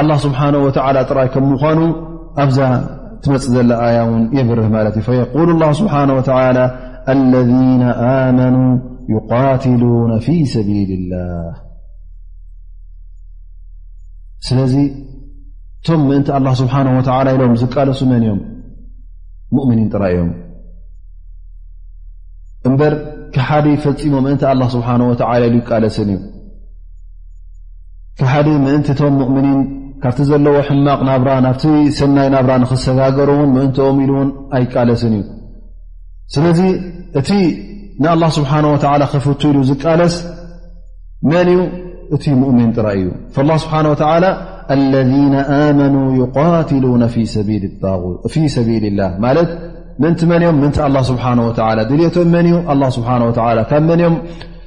ኣላ ስብሓን ወተላ ጥራይ ከም ምኳኑ ኣብዛ ትመፅእ ዘላ ኣያ እውን የብርህ ማለት እዩ ፈየቁሉ ላ ስብሓን ወተላ ኣለذነ ኣመኑ ይቃትሉነ ፊ ሰቢል ላህ ስለዚ እቶም ምእንቲ ኣላ ስብሓን ወተላ ኢሎም ዝቃለሱ መን እዮም ሙእምኒን ጥራይ እዮም እምበር ክሓደ ፈፂሞ ምእንቲ ኣላ ስብሓን ወተላ ኢሉ ይቃለስን እዩ ከሓዲ ምእንቲ እቶም ሙእምኒን ካብቲ ዘለዎ ሕማቕ ናብራ ናብቲ ሰናይ ናብራ ንኽሰጋገሩ እውን ምእንትኦም ኢሉ እውን ኣይቃለስን እዩ ስለዚ እቲ ንኣላ ስብሓን ወላ ክፍቱ ኢሉ ዝቃለስ መን እዩ እቲ ሙእምን ጥራይ እዩ ላ ስብሓን ወላ ለذነ ኣመኑ ይቃትሉነ ፊ ሰቢል ላ ማለት ምእንቲ መን እዮም ምእንቲ ኣላ ስብሓን ወላ ድልቶም መን እዩ ኣላ ስብሓን ወላ ካብ መን እዮም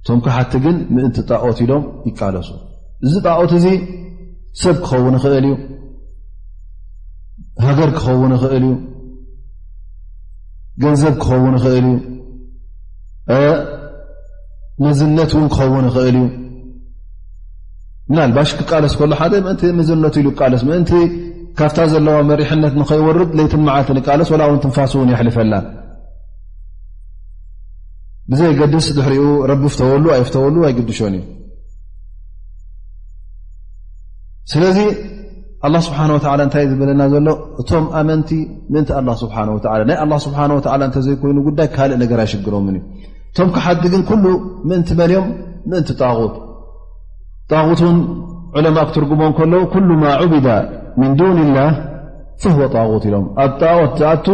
እቶም ካሓቲ ግን ምእንቲ ጣኦት ኢሎም ይቃለሱ እዚ ጣኦት እዚ ሰብ ክኸውን ይኽእል እዩ ሃገር ክኸውን ይኽእል እዩ ገንዘብ ክኸውን ይኽእል እዩ መዝነት እውን ክኸውን ይኽእል እዩ ምናልባሽ ክቃለስ ከሎ ሓደ ምእንቲ መዝነቱ ኢሉ ይቃለስ ምእንቲ ካብታ ዘለዋ መሪሕነት ንኸይወርድ ለይትን መዓልትን ይቃለስ ወላ እውን ትንፋስ እውን የሕልፈላ ብዘይገድስ ድሕሪኡ ረቢ ፍተወሉ ኣይፍተወሉ ኣይግድሾን እዩ ስለዚ ኣላ ስብሓን ወላ እንታይ ዝበለና ዘሎ እቶም ኣመንቲ ምእንቲ ኣላ ስብሓን ወ ናይ ኣላ ስብሓን ወ እንተዘይኮይኑ ጉዳይ ካልእ ነገር ኣይሽግሮምን እዩ እቶም ክሓዲ ግን ኩሉ ምእንቲ መን እዮም ምእንቲ ጣቁት ጣቁት ውን ዕለማ ክትርጉሞ ከለዉ ኩሉ ማ ዑብዳ ምን ዱን ላህ ፈህወ ጣቁት ኢሎም ኣብ ጣኦት ዝኣቱ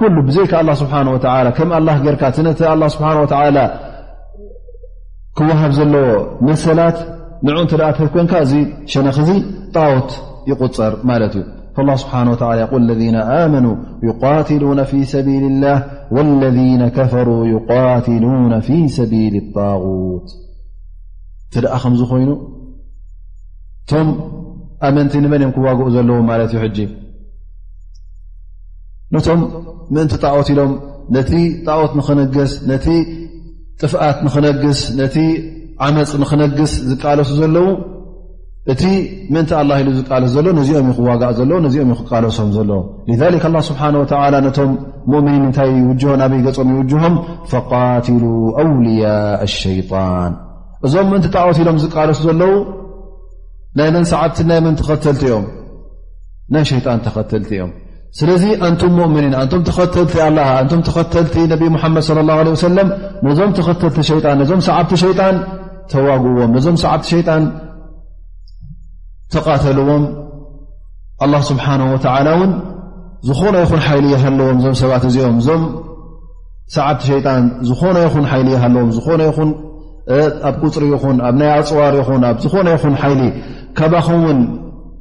ኩሉ ብዘይካ ኣላ ስብሓን ወተላ ከም ኣላ ገርካ እቲ ነቲ ኣላ ስብሓን ወተላ ክወሃብ ዘለዎ መሰላት ንዑ እንተ ደኣ ትህብ ኮንካ እዚ ሸነኽ እዚ ጣወት ይቁፀር ማለት እዩ ላ ስብሓን ወተላ የቁል ለذና ኣመኑ ይቃትሉና ፊ ሰቢል ላህ ወለذነ ከፈሩ ይቃትሉና ፊ ሰቢል ጣغት እቲ ደኣ ከምዝ ኮይኑ እቶም ኣመንቲ ንመን እዮም ክዋግኡ ዘለዎም ማለት እዩ ሕጂ ነቶም ምእንቲ ጣዖት ኢሎም ነቲ ጣዖት ንክነግስ ነቲ ጥፍኣት ንክነግስ ነቲ ዓመፅ ንክነግስ ዝቃለሱ ዘለዉ እቲ ምእንቲ ኣላ ኢሉ ዝቃለስ ዘሎ ነዚኦም ዩ ክዋጋእ ዘለዎ ነዚኦም ዩ ክቃለሶም ዘለ ላ ስብሓ ወላ ነቶም ሙእምኒን እንታይ ይውጅሆ ናበይ ገፆም ይውጅሆም ፈቃትሉ ኣውልያ ሸይጣን እዞም ምእንቲ ጣዖት ኢሎም ዝቃለሱ ዘለዉ ናይ መን ሰዓብትን ናይ መን ተኸተልቲ እዮም ናይ ሸይጣን ተኸተልቲ እዮም ስለዚ ኣንቱም ሙእምኒን ኣንቱም ተኸተልቲ ኣላ ኣንቱም ተኸተልቲ ነቢ ሙሓመድ ለ ላ ለ ወሰለም ነዞም ተኸተልቲ ሸይጣን ነዞም ሰዓብቲ ሸይጣን ተዋግዎም ነዞም ሰዓብቲ ሸይጣን ተቓተልዎም ኣላ ስብሓን ወተዓላ እውን ዝኾነ ይኹን ሓይሊ ይሃለዎም እዞም ሰባት እዚኦም እዞም ሰዓብቲ ሸይጣን ዝኾነ ይኹን ሓይሊ ይሃለዎም ዝኾነ ይኹን ኣብ ቁፅሪ ይኹን ኣብ ናይ ኣፅዋር ይኹን ኣብ ዝኾነ ይኹን ሓይሊ ካባኸም ውን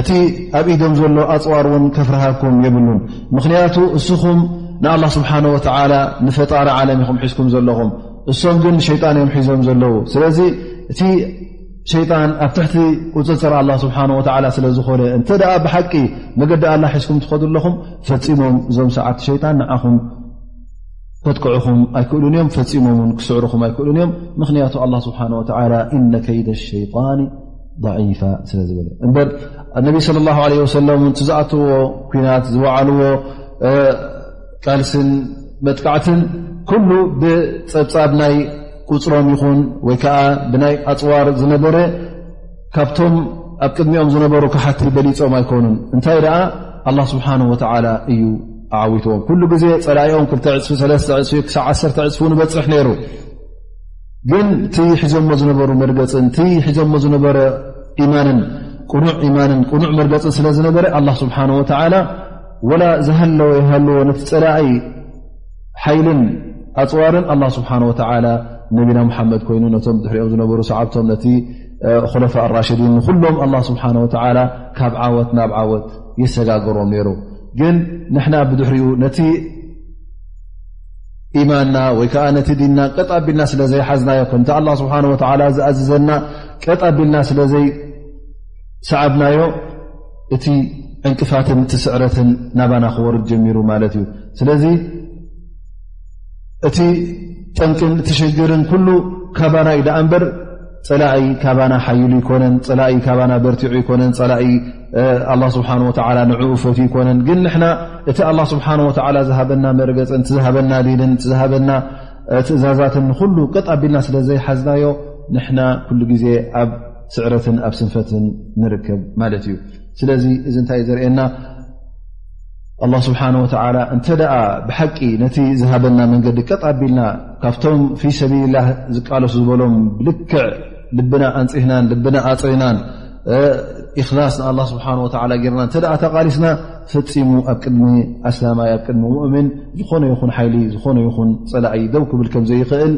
እቲ ኣብ ኢዶም ዘሎ ኣፅዋር እውን ከፍርሃኩም የብሉን ምኽንያቱ እስኹም ንኣላ ስብሓን ወተላ ንፈጣሪ ዓለም ኢኹም ሒዝኩም ዘለኹም እሶም ግን ሸይጣን እዮም ሒዞም ዘለዉ ስለዚ እቲ ሸይጣን ኣብ ትሕቲ ቁፅፅር ኣላ ስብሓን ወላ ስለ ዝኾነ እንተ ደኣ ብሓቂ መገዲ ኣላ ሒዝኩም ትኸዱ ኣለኹም ፈፂሞም እዞም ሰዓብቲ ሸይጣን ንዓኹም ከጥቅዑኹም ኣይክእሉን እዮም ፈፂሞም ውን ክስዕሩኹም ኣይክእሉን እዮም ምኽንያቱ ኣላ ስብሓን ወላ ኢነ ከይደ ሸይጣን ضዒፋ ስለ ዝበለ እበር ነቢ صለ ላ ለ ወሰለ ቲ ዝኣተዎ ኩናት ዝወዓልዎ ቃልስን መጥቃዕትን ኩሉ ብፀብፃብ ናይ ቁፅሮም ይኹን ወይ ከዓ ብናይ ኣፅዋር ዝነበረ ካብቶም ኣብ ቅድሚኦም ዝነበሩ ካሓቲ በሊፆም ኣይኮኑን እንታይ ደኣ ኣላ ስብሓን ወተላ እዩ ኣዓዊትዎም ኩሉ ግዜ ፀላኦም ክልተ ዕፅፊ ሰለስተ ዕፅፊ ክሳዕ ዓሰርተ ዕፅፊ ንበፅሕ ነይሩ ግን እቲ ሒዞሞ ዝነበሩ መርገፅን እቲ ሒዞሞ ዝነበረ ኢማንን ቅኑዕ ኢማንን ቅኑዕ መርገፅን ስለ ዝነበረ ኣላ ስብሓን ወተዓላ ወላ ዝሃለወ ይሃለዎ ነቲ ፀላኣይ ሓይልን ኣፅዋርን ኣላ ስብሓን ወተዓላ ነቢና ሙሓመድ ኮይኑ ነቶም ድሕሪኦም ዝነበሩ ሰዓብቶም ነቲ ኮለፋ ራሽዲን ንኩሎም ኣላ ስብሓን ወተዓላ ካብ ዓወት ናብ ዓወት የሰጋገሮም ነይሩ ግን ንሕና ብድሕሪኡ ነቲ ኢማና ወይ ከዓ ነቲ ዲና ቀጥ ኣቢልና ስለ ዘይሓዝናዮ ከምቲ ኣላ ስብሓን ወላ ዝኣዝዘና ቀጥ ኣቢልና ስለ ዘይሰዓብናዮ እቲ ዕንቅፋትን እቲ ስዕረትን ናባና ክወርድ ጀሚሩ ማለት እዩ ስለዚ እቲ ጠንቅን እቲ ሽግርን ኩሉ ካባና ዩ ዳኣ እንበር ፀላኢ ካባና ሓይሉ ይኮነን ፀላኢ ካባና በርቲዑ ይኮነን ፀላኢ ኣላ ስብሓን ወተላ ንዕኡ ፈት ይኮነን ግን ንሕና እቲ ኣላ ስብሓን ወተላ ዝሃበና መርገፅን ትዝሃበና ዲንን ትዝሃበና ትእዛዛትን ንኩሉ ቅጥ ኣቢልና ስለ ዘይሓዝናዮ ንሕና ኩሉ ግዜ ኣብ ስዕረትን ኣብ ስንፈትን ንርከብ ማለት እዩ ስለዚ እዚ እንታይ ዘርእየና ኣላ ስብሓን ወተላ እንተ ደኣ ብሓቂ ነቲ ዝሃበና መንገዲ ቅጥ ኣቢልና ካብቶም ፊ ሰብልላ ዝቃለሱ ዝበሎም ብልክዕ ልብና ኣንፅህናን ልብና ኣፅሪናን እክላስ ንኣላ ስብሓን ወላ ገርና እተ ተቓሊስና ፈፂሙ ኣብ ቅድሚ ኣስላማይ ኣብ ቅድሚ ሙእምን ዝኾነ ይኹን ሓይሊ ዝኾነ ይኹን ፀላኢ ደው ክብል ከም ዘይኽእል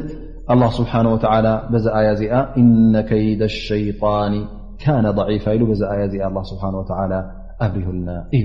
ኣላ ስብሓን ወላ በዛ ኣያ እዚኣ እነ ከይደ ሸይጣን ካነ ضዒፋ ኢሉ በዛ ኣያ እዚኣ ኣ ስብሓ ወላ ኣብሪሁልና እዩ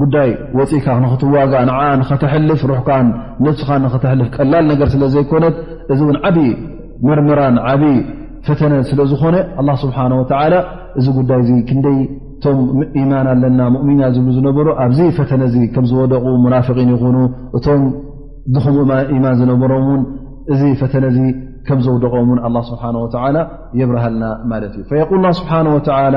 ጉዳይ ወፅኢካ ንክትዋጋ ንዓ ንኸተሕልፍ ሩሕካ ነብስኻ ንክተሕልፍ ቀላል ነገር ስለ ዘይኮነት እዚ እውን ዓብ ምርምራን ዓብ ፈተነ ስለ ዝኾነ ኣላ ስብሓን ወተላ እዚ ጉዳይ እዚ ክንደይ እቶም ኢማን ኣለና ሙእሚና ዝብሉ ዝነበሩ ኣብዚ ፈተነ እዚ ከም ዝወደቑ ሙናፍቒን ይኹኑ እቶም ድኹም ኢማን ዝነበሮም እውን እዚ ፈተነ እዚ ከም ዘውደቖም እውን ኣላ ስብሓን ወተላ የብርሃልና ማለት እዩ ፈየቁል ስብሓን ወተላ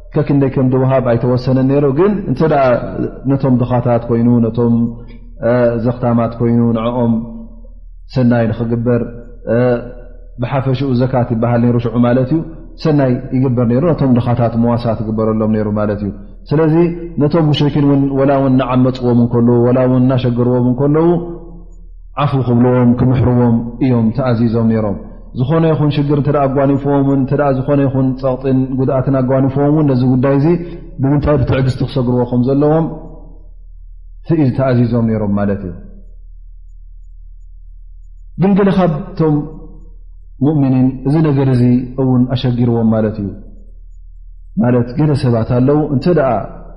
ከክንደይ ከም ድውሃብ ኣይተወሰነን ነይሩ ግን እንተ ነቶም ድኻታት ኮይኑ ነቶም ዘኽታማት ኮይኑ ንዕኦም ሰናይ ንክግበር ብሓፈሽኡ ዘካት ይበሃል ነይሩ ሽዑ ማለት እዩ ሰናይ ይግበር ነይሩ ነቶም ድኻታት መዋሳ ትግበረሎም ነይሩ ማለት እዩ ስለዚ ነቶም ሙሽርኪን ውን ወላ እውን እናዓመፅዎም እንከለዉ ወላ እውን እናሸገርዎም እንከለዉ ዓፉ ክብልዎም ክምሕርዎም እዮም ተኣዚዞም ነይሮም ዝኾነ ይኹን ሽግር እተ ኣጓኒፍዎም ን እ ዝኾነ ይኹን ፀቕጢን ጉድኣትን ኣጓኒፍዎም ውን ነዚ ጉዳይ እዚ ብምንታይ ብትዕግስቲ ክሰግርዎ ከም ዘለዎም ትእዝ ተኣዚዞም ነይሮም ማለት እዩ ግን ገለ ካብቶም ሙእምኒን እዚ ነገር እዚ እውን ኣሸጊርዎም ማለት እዩ ማለት ገለ ሰባት ኣለው እንተ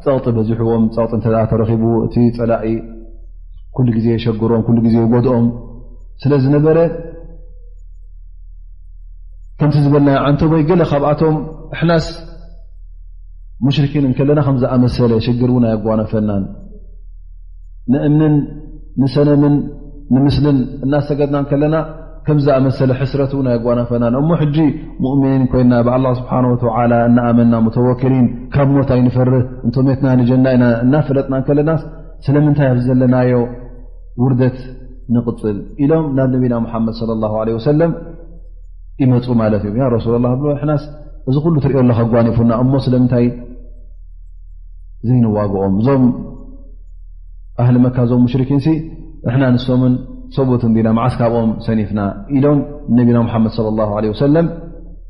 ፀቕጢ በዚሕዎም ፀቕጢ እተ ተረኪቡ እቲ ፀላኢ ኩሉ ግዜ የሸግሮም ኩሉ ግዜ ይጎድኦም ስለ ዝነበረ ከምቲ ዝበልናዮ ዓንተቦይ ገለ ካብኣቶም እሕናስ ሙሽርኪን እንከለና ከም ዝኣመሰለ ሽግር እውን ኣየጓነፈናን ንእምንን ንሰነምን ንምስልን እናሰገድና ከለና ከም ዝኣመሰለ ሕስረት እውን ኣየጓነፈናን እሞ ሕጂ ሙእምኒን ኮይና ብኣላ ስብሓን ወተላ እናኣመና ሙተወክሊን ካብ ሞት ኣይንፈርህ እንቶሜትና ንጀና ኢና እናፈለጥና ከለናስ ስለምንታይ ኣብ ዘለናዮ ውርደት ንቕፅል ኢሎም ናብ ነቢና ሙሓመድ ለ ላ ለ ወሰለም ይመፁ ማለት እዮም ያ ረሱላ ላ ብሎ ሕናስ እዚ ኩሉ ትሪኦ ኣለካ ጓኒፉና እሞ ስለምንታይ ዘይንዋግኦም እዞም ኣህሊ መካ እዞም ሙሽርኪን ሲ ንሕና ንሶምን ሰቡት እንዲና መዓስ ካብኦም ሰኒፍና ኢሎም ነቢና ሓመድ ለ ላ ለ ወሰለም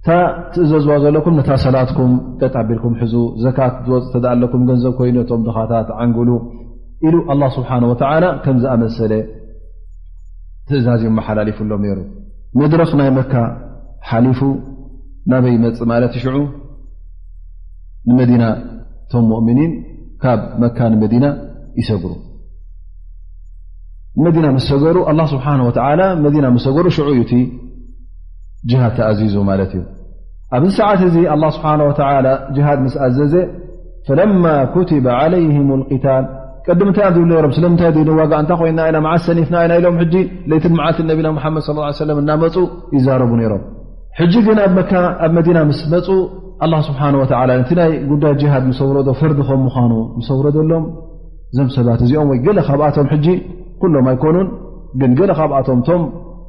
እታ ትእዘዝዋ ዘለኩም ነታ ሰላትኩም ቀጥ ኣቢልኩም ሕዙ ዘካት ዝወፅ ተ ኣለኩም ገንዘብ ኮይኑ ቶም ድኻታት ዓንግሉ ኢሉ ኣላ ስብሓን ወተላ ከም ዝኣመሰለ ትእዛዝ መሓላሊፉሎም ነይሩ መድረኽ ናይ መካ ሓሊፉ ናበይ ይመፅ ማለት ይሽዑ ንመዲና እቶም ሙእምኒን ካብ መካ ንመዲና ይሰግሩ ንመዲና ምስ ሰገሩ ኣላ ስብሓን ወተላ መዲና ምስ ሰገሩ ሽዑ እዩ እቲ ጅሃድ ተኣዚዙ ማለት እዩ ኣብዚ ሰዓት እዚ ኣላ ስብሓን ወተላ ጅሃድ ምስ ኣዘዘ ፈለማ ኩትበ ዓለይህም ልቅታል ቅድም እንታይ እዮም ዝብሉ ነሮም ስለምንታይ ንዋጋ እንታ ኮይና ኢና መዓስ ሰኒፍና ኢና ኢሎም ሕጂ ለይትን መዓልቲ ነቢና ሓመድ ስ ሰለም እናመፁ ይዛረቡ ነይሮም ሕጂ ግን ኣብ መካ ኣብ መዲና ምስ መፁ ኣላ ስብሓን ወተላ ነቲ ናይ ጉዳይ ጅሃድ ምስ ኣውረዶ ፈርዲ ከም ምዃኑ ምስ ኣውረደሎም እዞም ሰባት እዚኦም ወይ ገለ ካብኣቶም ሕጂ ኩሎም ኣይኮኑን ግን ገለ ካብኣቶም ቶም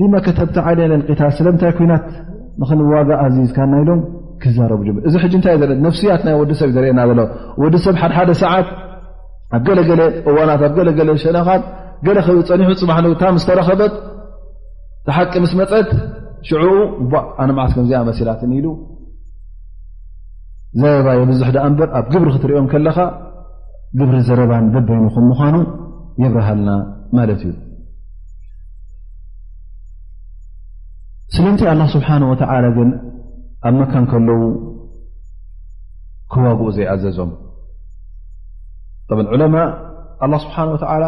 ዲማ ከተብቲ ዓለ ልታል ስለምንታይ ኩናት ንክንዋጋ ኣዚዝካና ኢሎም ክዛረቡ ጀ እዚ ሕጂ እንታይ ዘለ ነፍስያት ናይ ወዲ ሰብ ዘርእና ዘሎ ወዲ ሰብ ሓደሓደ ሰዓት ኣብ ገለገለ እዋናት ኣብ ገለገለ ሸነኻት ገለ ክብል ፀኒሑ ፅባሕ ንታ ምስ ተረኸበት ተሓቂ ምስ መፀት ሽዑኡ እ ኣነ መዓስ ከምዚኣ መሲላትን ኢሉ ዘረባ የብዙሕ ዳኣ እምበር ኣብ ግብሪ ክትሪኦም ከለኻ ግብሪ ዘረባን በበይኑ ከም ምዃኑ የብርሃልና ማለት እዩ ስለምንታይ ኣላ ስብሓን ወተዓላ ግን ኣብ መካን ከለዉ ክዋግኡ ዘይኣዘዞም ብ ዑለማ ኣላ ስብሓን ወተዓላ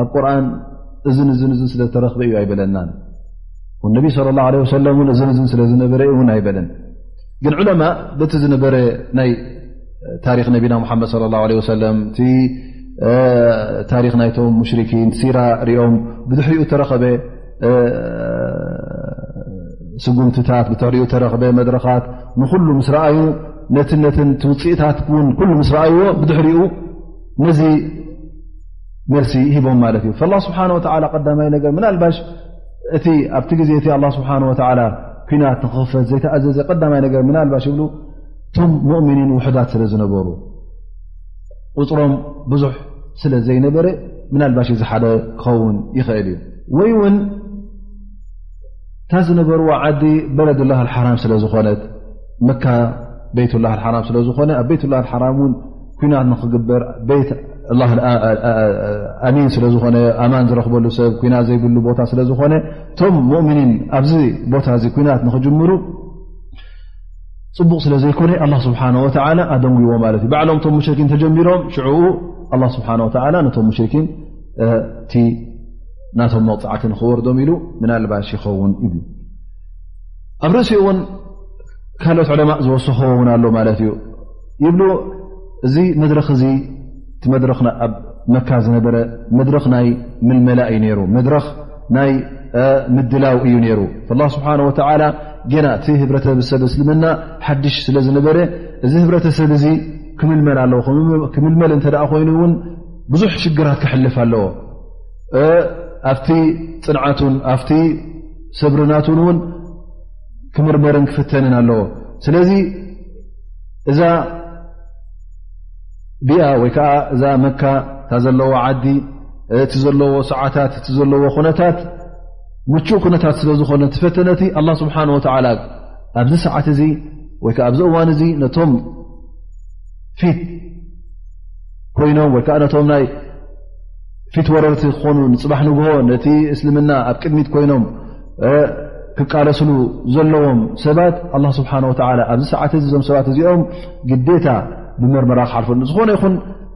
ኣብ ቁርን እዝን እዝን እዝን ስለ ዝተረኽበ እዩ ኣይበለናን ነቢይ ስለ ላ ለ ወሰለም እውን እዝን እዝን ስለ ዝነበረ እዩ እውን ኣይበለን ግን ዑለማ በቲ ዝነበረ ናይ ታሪክ ነቢና ሓመድ ለ ላ ለ ሰለም እቲ ታሪክ ናይቶም ሙሽርኪን ሲራ ሪኦም ብድሕሪኡ ተረኸበ ስጉምትታት ብትሕሪኡ ተረኽበ መድረኻት ንኩሉ ምስ ረኣዩ ነቲ ነትን ትውፅኢታት ን ኩሉ ምስ ረኣይዎ ብድሕሪኡ ነዚ መልሲ ሂቦም ማለት እዩ ላ ስብሓን ወላ ቀዳማይ ነገር ምናልባሽ እቲ ኣብቲ ግዜ እቲ ኣላ ስብሓን ወላ ኩናት ንክኽፈት ዘይተኣዘዘ ቀዳማይ ነገር ምናልባሽ ይብሉ እቶም ሙእምኒን ውሑዳት ስለ ዝነበሩ ቁፅሮም ብዙሕ ስለ ዘይነበረ ምናልባሽ እዚ ሓደ ክኸውን ይኽእል እዩ ወይ እውን እታ ዝነበርዎ ዓዲ በለድላ ሓራም ስለዝኾነት መካ ቤትላ ሓራም ስለዝኾነ ኣብ ቤትላ ሓራም ን ኩናት ንክግበር ቤት ኣሚን ስለዝኾነ ኣማን ዝረክበሉ ሰብ ኩናት ዘይብሉ ቦታ ስለዝኾነ እቶም ሙእምኒን ኣብዚ ቦታ እዚ ኩናት ንክጅምሩ ፅቡቕ ስለ ዘይኮነ ኣላ ስብሓን ወተላ ኣደንጉዎ ማለት እዩ ባዕሎም እቶም ሙሽርኪን ተጀሚሮም ሽዕኡ ኣላ ስብሓን ወተላ ነቶም ሙሽርኪን እቲ ናቶም መቕፃዕቲ ንክወርዶም ኢሉ ምናልባሽ ይኸውን ይብ ኣብ ርእሲኡ እውን ካልኦት ዕለማእ ዝወሰኸዎ እውን ኣሎ ማለት እዩ ይብሉ እዚ መድረኽ እዚ እቲ መድረኽ ኣብ መካ ዝነበረ መድረኽ ናይ ምልመላ እዩ ነይሩ መድረኽ ናይ ምድላው እዩ ነይሩ ላ ስብሓን ወተላ ገና እቲ ህብረተሰብ እስልምና ሓድሽ ስለ ዝነበረ እዚ ህብረተሰብ እዚ ክምልመል ኣለዎ ክምልመል እንተ ኮይኑ እውን ብዙሕ ሽግራት ክሕልፍ ኣለዎ ኣብቲ ፅንዓቱን ኣብቲ ሰብርናቱን እውን ክምርመርን ክፍተንን ኣለዎ ስለዚ እዛ ቢኣ ወይ ከዓ እዛ መካ እታ ዘለዎ ዓዲ እቲ ዘለዎ ሰዓታት እቲ ዘለዎ ኩነታት ምቹእ ኩነታት ስለ ዝኾነ ፈተነቲ ኣላ ስብሓን ወተዓላ ኣብዚ ሰዓት እዚ ወይ ከዓ ኣብዚ እዋን እዚ ነቶም ፊት ኮይኖም ወይከዓ ነቶም ናይ ፊት ወረርቲ ክኾኑ ንፅባሕ ንግሆ ነቲ እስልምና ኣብ ቅድሚት ኮይኖም ክቃለስሉ ዘለዎም ሰባት ኣላ ስብሓን ወተላ ኣብዚ ሰዓት እዚ እዞም ሰባት እዚኦም ግዴታ ብመርመራ ክሓልፈ ዝኾነ ይኹን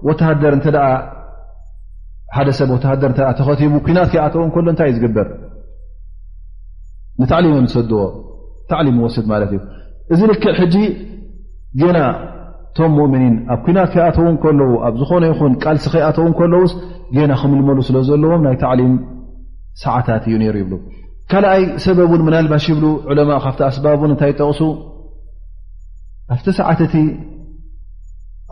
ወተሃደር እተ ሓደ ሰብ ወተሃደር እተ ተኸቲቡ ኩናት ክኣተወ ከሎ እንታይ እዩ ዝግበር ንታዕሊም እዮም ዝሰድዎ ታዕሊም ወስድ ማለት እዩ እዚ ልክዕ ሕጂ ጌና እቶም ሙእምኒን ኣብ ኩናት ከይኣተዉ ከለዉ ኣብ ዝኾነ ይኹን ቃልሲ ከይኣተዉ ከለዉስ ጌና ክምልመሉ ስለ ዘለዎም ናይ ታዕሊም ሰዓታት እዩ ነይሩ ይብሉ ካልኣይ ሰበብ እውን ምናልባሽ ይብሉ ዕለማ ካብቲ ኣስባብ እውን እንታይ ይጠቕሱ ኣብቲ ሰዓት እቲ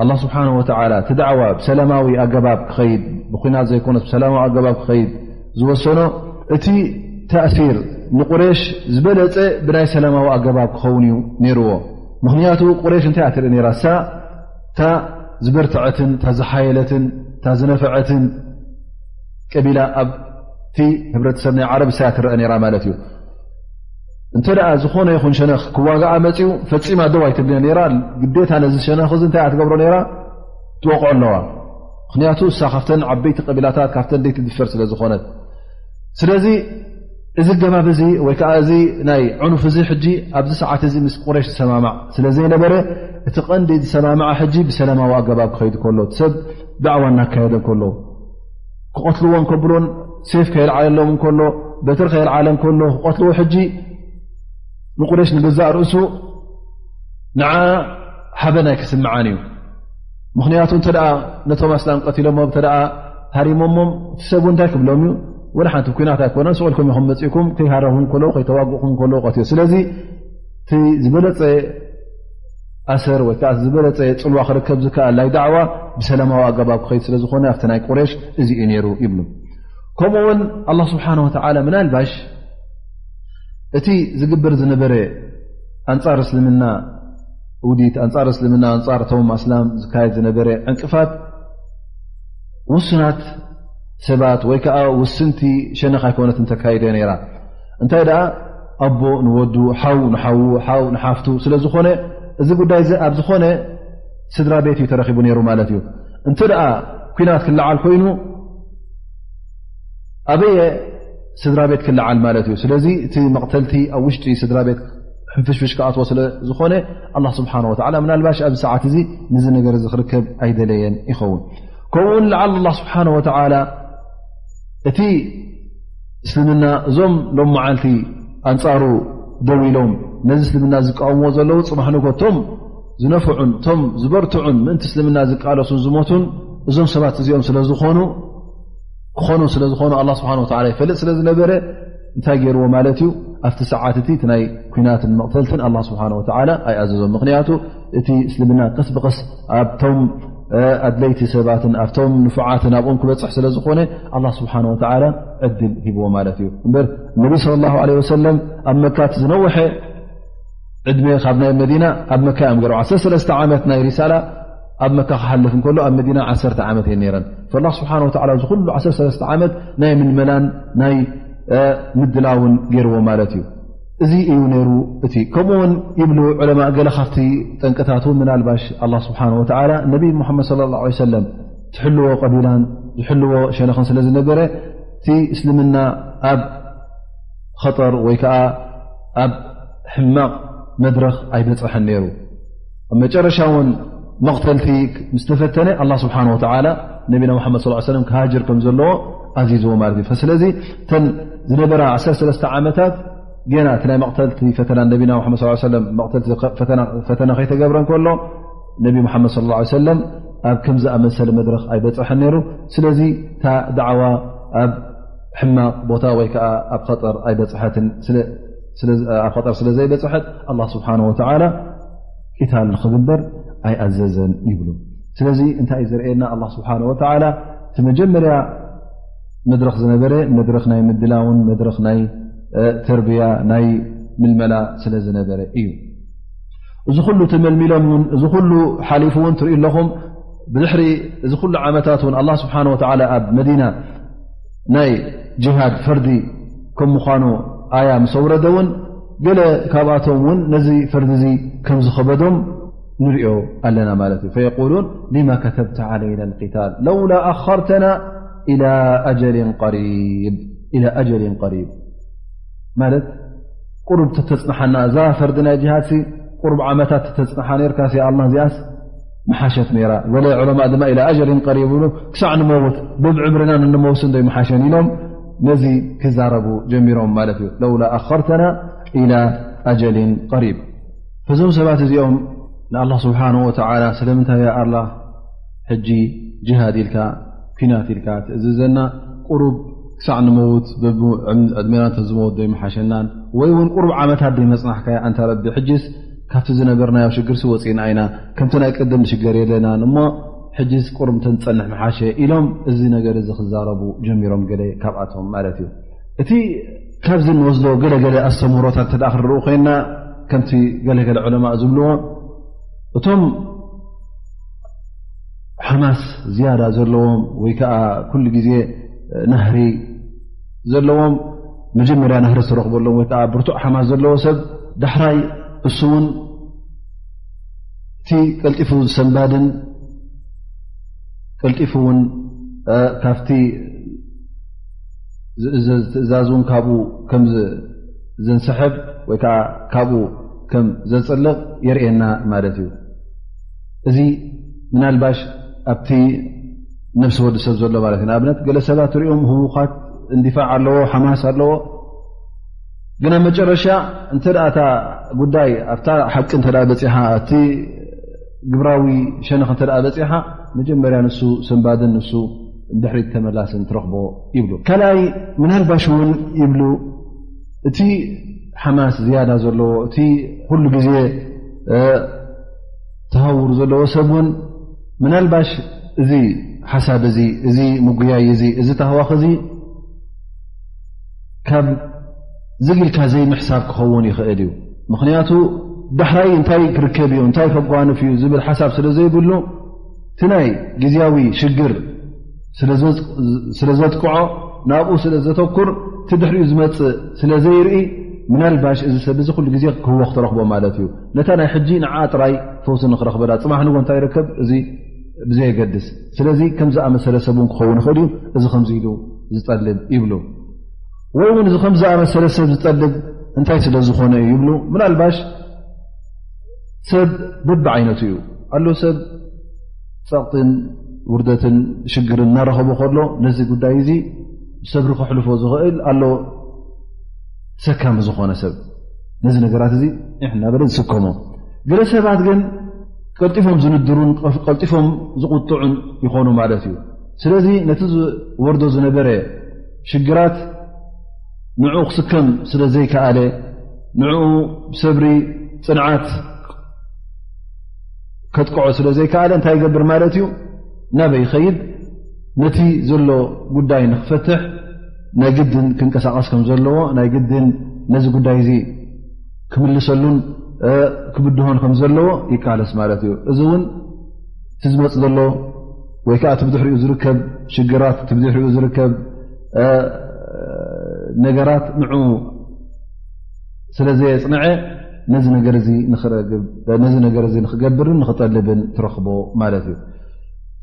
ኣላ ስብሓን ወተላ እቲ ዳዕዋ ብሰላማዊ ኣገባብ ክኸይድ ብኩናት ዘይኮነስ ብሰላማዊ ኣገባብ ክኸይድ ዝወሰኖ እቲ ተእሲር ንቁሬሽ ዝበለፀ ብናይ ሰላማዊ ኣገባብ ክኸውን እዩ ነይርዎ ምኽንያቱ ቁሬሽ እንታይ እያ ትርኢ ነራ እሳ እታ ዝበርትዐትን እታ ዝሓየለትን እታ ዝነፈዐትን ቀቢላ ኣብቲ ህብረተሰብ ናይ ዓረብ እሳያ ትረአ ነራ ማለት እዩ እንተ ደኣ ዝኾነ ይኹን ሸነኽ ክዋጋኣ መፅኡ ፈፂማ ደው ኣይትብልዮ ነራ ግዴታ ነዚ ሸነኽ እዚ እንታይ እያ ትገብሮ ነራ ትወቕዖ ኣለዋ ምኽንያቱ እሳ ካብተን ዓበይቲ ቀቢላታት ካብተን ደይትድፈር ስለ ዝኾነት ስለዚ እዚ ገባብ እዚ ወይ ከዓ እዚ ናይ ዕኑፍ እዚ ሕጂ ኣብዚ ሰዓት እዚ ምስ ቁረሽ ዝሰማማዕ ስለ ዘይነበረ እቲ ቐንዲ ዝሰማምዓ ሕጂ ብሰላማዊ ኣገባብ ክኸይድ ከሎ ሰብ ዳዕዋ እናካየደ ከሎ ክቐትልዎ ከብሎን ሴፍ ከየልዓለሎም ከሎ በትሪ ከየልዓለ ከሎ ክቐትልዎ ሕጂ ንቁረሽ ንገዛእ ርእሱ ንዓ ሓበን ኣይክስምዓን እዩ ምክንያቱ እተ ነቶም ኣስላም ቀትሎሞ እተ ሃሪሞሞም እቲ ሰብ ን እንታይ ክብሎም እዩ ወደ ሓንቲ ኩናት ኣይኮነን ስቁልኩም ይኹም መፅእኩም ከይሃረኩም ከሎ ከይተዋግእኩም ከሎ ቀትዮ ስለዚ እቲ ዝበለፀ ኣሰር ወይከዓ ዝበለፀ ፅልዋ ክርከብ ዝከኣል ናይ ዳዕዋ ብሰላማዊ ኣገባብ ክኸይድ ስለዝኾነ ኣብቲ ናይ ቁሬሽ እዚ እዩ ነይሩ ይብሉ ከምኡ ውን ኣላ ስብሓን ወተላ ምናልባሽ እቲ ዝግብር ዝነበረ ኣንፃር እስልምና ውዲት ኣንፃር እስልምና ኣንፃር እቶም ኣስላም ዝካየድ ዝነበረ ዕንቅፋት ውሱናት ሰባት ወይ ከዓ ውስንቲ ሸነክ ኣይኮነት እንተካይደ ነይራ እንታይ ደኣ ኣቦ ንወዱ ሓው ንሓዉ ሓው ንሓፍቱ ስለ ዝኾነ እዚ ጉዳይ እዚ ኣብ ዝኾነ ስድራ ቤት እዩ ተረኪቡ ነይሩ ማለት እዩ እንተ ደኣ ኩናት ክለዓል ኮይኑ ኣበየ ስድራ ቤት ክለዓል ማለት እዩ ስለዚ እቲ መቕተልቲ ኣብ ውሽጢ ስድራ ቤት ሕንፍሽፍሽ ክኣትዎ ስለ ዝኾነ ኣላ ስብሓን ወላ ምናልባሽ ኣብዚ ሰዓት እዚ ንዚ ነገር እዚ ክርከብ ኣይደለየን ይኸውን ከምኡውን ልዓል ላ ስብሓን ወተላ እቲ እስልምና እዞም ሎም መዓልቲ ኣንፃሩ ደው ኢሎም ነዚ እስልምና ዝቃወምዎ ዘለዉ ፅባሕ ንጎቶም ዝነፍዑን እቶም ዝበርትዑን ምእንቲ እስልምና ዝቃለሱን ዝሞቱን እዞም ሰባት እዚኦም ስለ ዝኾኑ ክኾኑ ስለ ዝኾኑ ኣላ ስብሓን ወላ ይፈልጥ ስለ ዝነበረ እንታይ ገይርዎ ማለት እዩ ኣብቲ ሰዓት እቲ ናይ ኩናትን መቕተልትን ኣላ ስብሓን ወላ ኣይኣዘዞ ምኽንያቱ እቲ እስልምና ቀስ ብቐስ ኣብቶም ኣድለይቲ ሰባትን ኣብቶም ንፉዓትን ኣብኦም ክበፅሕ ስለ ዝኾነ ኣላ ስብሓን ወላ ዕድል ሂብዎ ማለት እዩ እበር ነቢ ስለ ላ ለ ወሰለም ኣብ መካት ዝነውሐ ዕድሜ ካብ ናይ መዲና ኣብ መካ እዮም ገርዓ ሰለስለስተ ዓመት ናይ ሪሳላ ኣብ መካ ክሓልፍ እከሎ ኣብ መዲና ዓሰተ ዓመት እየን ነረን ላ ስብሓ እዚ ኩሉ ዓሰሰለስተ ዓመት ናይ ምልመላን ናይ ምድላውን ገይርዎ ማለት እዩ እዚ እዩ ነሩ እቲ ከምኡውን ይብሉ ዕለማ ገለ ካብቲ ጠንቅታት ን ምናልባሽ ኣላ ስብሓ ወላ ነብ ሙሓመድ ለ ላ ለ ሰለም ትሕልዎ ቀቢላን ዝሕልዎ ሸነክን ስለ ዝነበረ እቲ እስልምና ኣብ ኸጠር ወይ ከዓ ኣብ ሕማቕ መድረኽ ኣይበፅሐን ነይሩ ኣብ መጨረሻ ውን መቕተልቲ ምስ ተፈተነ ኣላ ስብሓን ወተላ ነቢና ሓመድ ስ ሰለም ክሃጅር ከም ዘለዎ ኣዚዝዎ ማለት እዩ ስለዚ እተን ዝነበራ 1ሰለስተ ዓመታት ገና እቲ ናይ መቕተልቲ ፈተና ነቢና ሓመድ ሰለ መተፈተና ከይተገብረ ከሎ ነቢ ሙሓመድ ለ ሰለም ኣብ ከምዝኣመሰለ መድረክ ኣይበፅሐን ነይሩ ስለዚ እታ ዳዕዋ ኣብ ሕማቕ ቦታ ወይ ከዓ ኣብ ኸጠር ኣይበፅሐትን ኣብ ኸጠር ስለ ዘይበፅሐት ኣላ ስብሓን ወተላ ቂታል ንክግበር ኣይኣዘዘን ይብሉ ስለዚ እንታይ እዩ ዘርእየና ኣላ ስብሓን ወተላ እቲ መጀመርያ መድረኽ ዝነበረ መድረኽ ናይ ምድላውን መድረኽ ናይ ተርብያ ናይ ምልመላ ስለ ዝነበረ እዩ እዚ ኩሉ ተመልሚሎም ውን እዚ ኩሉ ሓሊፉ እውን ትርኢ ኣለኹም ብድሕሪ እዚ ኩሉ ዓመታት እውን ኣላ ስብሓን ወተላ ኣብ መዲና ናይ ጅሃድ ፈርዲ ከም ምዃኑ ኣያ ምስ ኣውረደ እውን ገለ ካብኣቶም እውን ነዚ ፈርዲ እዙ ከም ዝኸበዶም ንሪኦ ኣለና ማለት እዩ ፈየቁሉን ሊማ ከተብቲ ዓለይና ልታል ለውላ ኣኸርተና ኢላ ኣጀልን ሪብ ማለት ቁሩብ ተተፅንሓና እዛ ፈርዲ ናይ ጅሃድ ቁሩብ ዓመታት ተተፅንሓ ነርካ ኣላ እዚኣስ መሓሸት ነራ ገለ ዑለማ ድማ ኢላ ኣጀል ቀሪብሉ ክሳዕ ንመውት ብብዕምርና ንመውስ ዶ ይመሓሸን ኢሎም ነዚ ክዛረቡ ጀሚሮም ማለት እዩ ለውላ ኣኸርተና ኢላ ኣጀልን ቀሪብ እዞም ሰባት እዚኦም ንኣላ ስብሓን ወተላ ስለምንታይ ኣላ ሕጂ ጅሃድ ኢልካ ኩናት ኢልካ ትእዝዘና ቁሩብ ክሳዕ ንመውት ብዕድሜና ተዝመውት ዶ ይመሓሸናን ወይ እውን ቁሩብ ዓመታት ዶ ይመፅናሕካያ ኣንታ ረቢ ሕጅስ ካብቲ ዝነበርናዮ ሽግርሲ ወፂእና ኢና ከምቲ ናይ ቅድም ንሽገር የለናን እሞ ሕጂ ቁርም ተንፀንሕ መሓሸ ኢሎም እዚ ነገር እዚ ክዛረቡ ጀሚሮም ገለ ካብኣቶም ማለት እዩ እቲ ካብዚ ንወስዶ ገለገለ ኣስተምህሮታት እተ ክንርኡ ኮይና ከምቲ ገለገለ ዕለማ ዝብልዎ እቶም ሓማስ ዝያዳ ዘለዎም ወይ ከዓ ኩሉ ግዜ ናህሪ ዘለዎም መጀመርያ ናህሪ ዝረኽበሎም ወይ ከዓ ብርቱዕ ሓማት ዘለዎ ሰብ ዳሕራይ እሱ እውን እቲ ቀልጢፉ ዝሰንባድን ቀልጢፉ እውን ካብቲ ዝእዘዝ ትእዛዝ እውን ካብኡ ከም ዘንሰሐብ ወይ ከዓ ካብኡ ከም ዘፅልቕ የርእየና ማለት እዩ እዚ ምናልባሽ ኣብቲ ነብሲ ወዲ ሰብ ዘሎ ማለት እዩ ንኣብነት ገለ ሰባት ትሪኦም ህዉኻት እንዲፋዕ ኣለዎ ሓማስ ኣለዎ ግን ኣብ መጨረሻ እንተ እታ ጉዳይ ኣብታ ሓቂ እተ በፂሓ እቲ ግብራዊ ሸነኽ እተ በፂሓ መጀመርያ ንሱ ሰንባድን ንሱ ድሕሪት ተመላስን ትረኽቦ ይብሉ ካልኣይ ምናልባሽ እውን ይብሉ እቲ ሓማስ ዝያዳ ዘለዎ እቲ ኩሉ ግዜ ተሃውሩ ዘለዎ ሰብ እውን ምናልባሽ እዚ ሓሳብ እዚ እዚ ምጉያይ እዚ እዚ ታህዋኽ እዚ ካብ ዝግልካ ዘይምሕሳብ ክኸውን ይኽእል እዩ ምኽንያቱ ዳሕራይ እንታይ ክርከብ እዩ እንታይ ከጓንፍ እዩ ዝብል ሓሳብ ስለ ዘይብሉ እቲ ናይ ግዜያዊ ሽግር ስለ ዘጥቅዖ ናብኡ ስለ ዘተኩር ቲ ድሕሪኡ ዝመፅእ ስለ ዘይርኢ ምናልባሽ እዚ ሰብ እዚ ኩሉ ግዜ ክህወኽ ትረኽቦ ማለት እዩ ነታ ናይ ሕጂ ንዓ ጥራይ ፈውሲ ንክረኽበላ ፅባሕ ንጎ እንታይ ይርከብ እዚ ብዘየገድስ ስለዚ ከምዝኣመሰለ ሰብ ን ክኸውን ይኽእል እዩ እዚ ከምዚ ኢሉ ዝጠልብ ይብሉ ወይ እውን እዚ ከምዝኣመሰለ ሰብ ዝጠልብ እንታይ ስለ ዝኾነ እዩ ይብሉ ምናልባሽ ሰብ ብቢዓይነቱ እዩ ኣሎ ሰብ ጸቕጥን ውርደትን ሽግርን እናረኸቡ ከሎ ነዚ ጉዳይ እዚ ብሰብሪ ክሕልፎ ዝኽእል ኣሎ ሰካሚ ዝኾነ ሰብ ነዚ ነገራት እዚ እናበለ ዝስከሞ ገለ ሰባት ግን ቀልጢፎም ዝንድሩን ቀልጢፎም ዝቁጥዑን ይኾኑ ማለት እዩ ስለዚ ነቲ ዝወርዶ ዝነበረ ሽግራት ንኡ ክስከም ስለ ዘይከኣለ ንኡ ብሰብሪ ፅንዓት ከጥቅዖ ስለ ዘይከኣለ እንታይ ይገብር ማለት እዩ ናበይ ይኸይድ ነቲ ዘሎ ጉዳይ ንክፈትሕ ናይ ግድን ክንቀሳቐስ ከም ዘለዎ ናይ ግድን ነዚ ጉዳይ እዚ ክምልሰሉን ክብድሆን ከም ዘለዎ ይቃለስ ማለት እዩ እዚ እውን እቲ ዝመፅ ዘሎ ወይ ከዓ እቲ ብድሕሪኡ ዝርከብ ሽግራት እቲ ብድሕሪኡ ዝርከብ ነገራት ንዑ ስለ ዘየፅንዐ ነዚ ነገር እዚ ነዚ ነገር እዚ ንክገብርን ንክጠልብን ትረኽቦ ማለት እዩ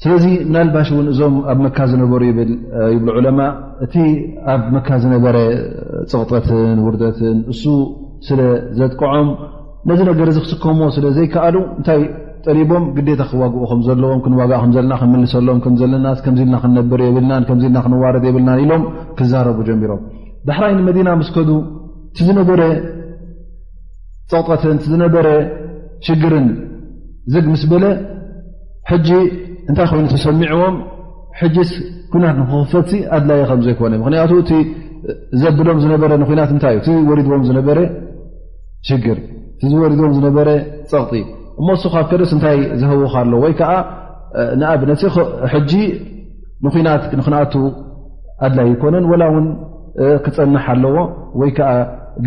ስለዚ ምናልባሽ እውን እዞም ኣብ መካ ዝነበሩ ይብል ይብሉ ዑለማ እቲ ኣብ መካ ዝነበረ ፅቕጠትን ውርደትን እሱ ስለ ዘጥቅዖም ነዚ ነገር እዚ ክስከምዎ ስለ ዘይከኣሉ እንታይ ጠሊቦም ግዴታ ክዋግኡ ከም ዘለዎም ክንዋጋ ከም ዘለና ክንምልሰሎም ከም ዘለና ከምዚ ኢልና ክንነብር የብልናን ከምዚ ኢልና ክንዋረድ የብልናን ኢሎም ክዛረቡ ጀሚሮም ዳሕራይ ንመዲና ምስ ከዱ እቲ ዝነበረ ፀቕጠትን ዝነበረ ሽግርን ዝግ ምስ በለ ሕጂ እንታይ ኮይኑ ተሰሚዕዎም ሕጂስ ኩናት ንክኽፈት ኣድላየ ከም ዘይኮነ ምክንያቱ እቲ ዘብሎም ዝነበረ ንናት እንታይ እዩ እቲ ወሪድዎም ዝነበረ ሽግር እቲ ዝወሪድዎም ዝነበረ ፀቕጢ እሞ እሱ ካብ ከደስ እንታይ ዝህውካ ኣሎ ወይ ከዓ ንኣብነት ሕጂ ንናት ንክንኣቱ ኣድላይ ኣይኮነን ወላ እውን ክፀንሕ ኣለዎ ወይ ከዓ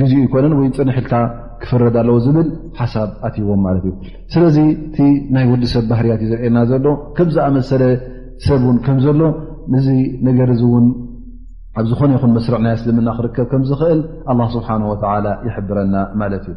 ግዜ ይኮነን ወይ ፅንሕ ኢልካ ክፍረድ ኣለዎ ዝብል ሓሳብ ኣትዎም ማለት እዩ ስለዚ እቲ ናይ ወዲ ሰብ ባህርያት እዩ ዘርእየና ዘሎ ከምዝኣመሰለ ሰብ እውን ከም ዘሎ ንዚ ነገር እዚ እውን ኣብ ዝኾነ ይኹን መስርዕ ናይ ኣስልምና ክርከብ ከምዝኽእል ኣላ ስብሓን ወላ ይሕብረና ማለት እዩ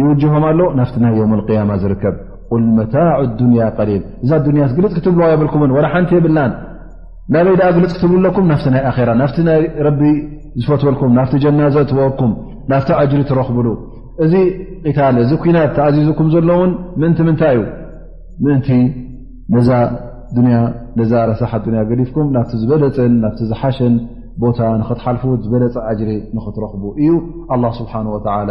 ይውጅሆም ኣሎ ናፍቲ ናይ ዮም ያማ ዝርከብ ቁል መታዕ ዱንያ ቀሊል እዛ ዱንያ ግልፅ ክትብልዋ የብልኩምን ወላ ሓንቲ የብልናን ናበይ ድኣ ግልፅ ክትብሉ ኣለኩም ናፍ ናይ ኣራ ናፍቲ ናይ ረቢ ዝፈትወልኩም ናፍቲ ጀና ዘእትወኩም ናፍቲ ኣጅሪ ትረኽብሉ እዚ ታል እዚ ኩናት ተኣዚዙኩም ዘሎውን ምእንቲ ምንታይ እዩ ምእንቲ ነዛ ያ ነዛ ረሳሓ ዱንያ ገዲፍኩም ናፍቲ ዝበለፅን ናፍቲ ዝሓሸን ቦታ ንክትሓልፉ ዝበለፀ ኣጅሪ ንክትረኽቡ እዩ ኣላ ስብሓን ወላ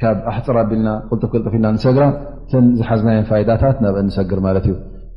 ካብ ኣሕፅር ኣቢልና ቅልጥፍ ቅልጥፍ ኢልና ንሰግራ እተን ዝሓዝናየን ፋይዳታት ናብአን ንሰግር ማለት እዩ።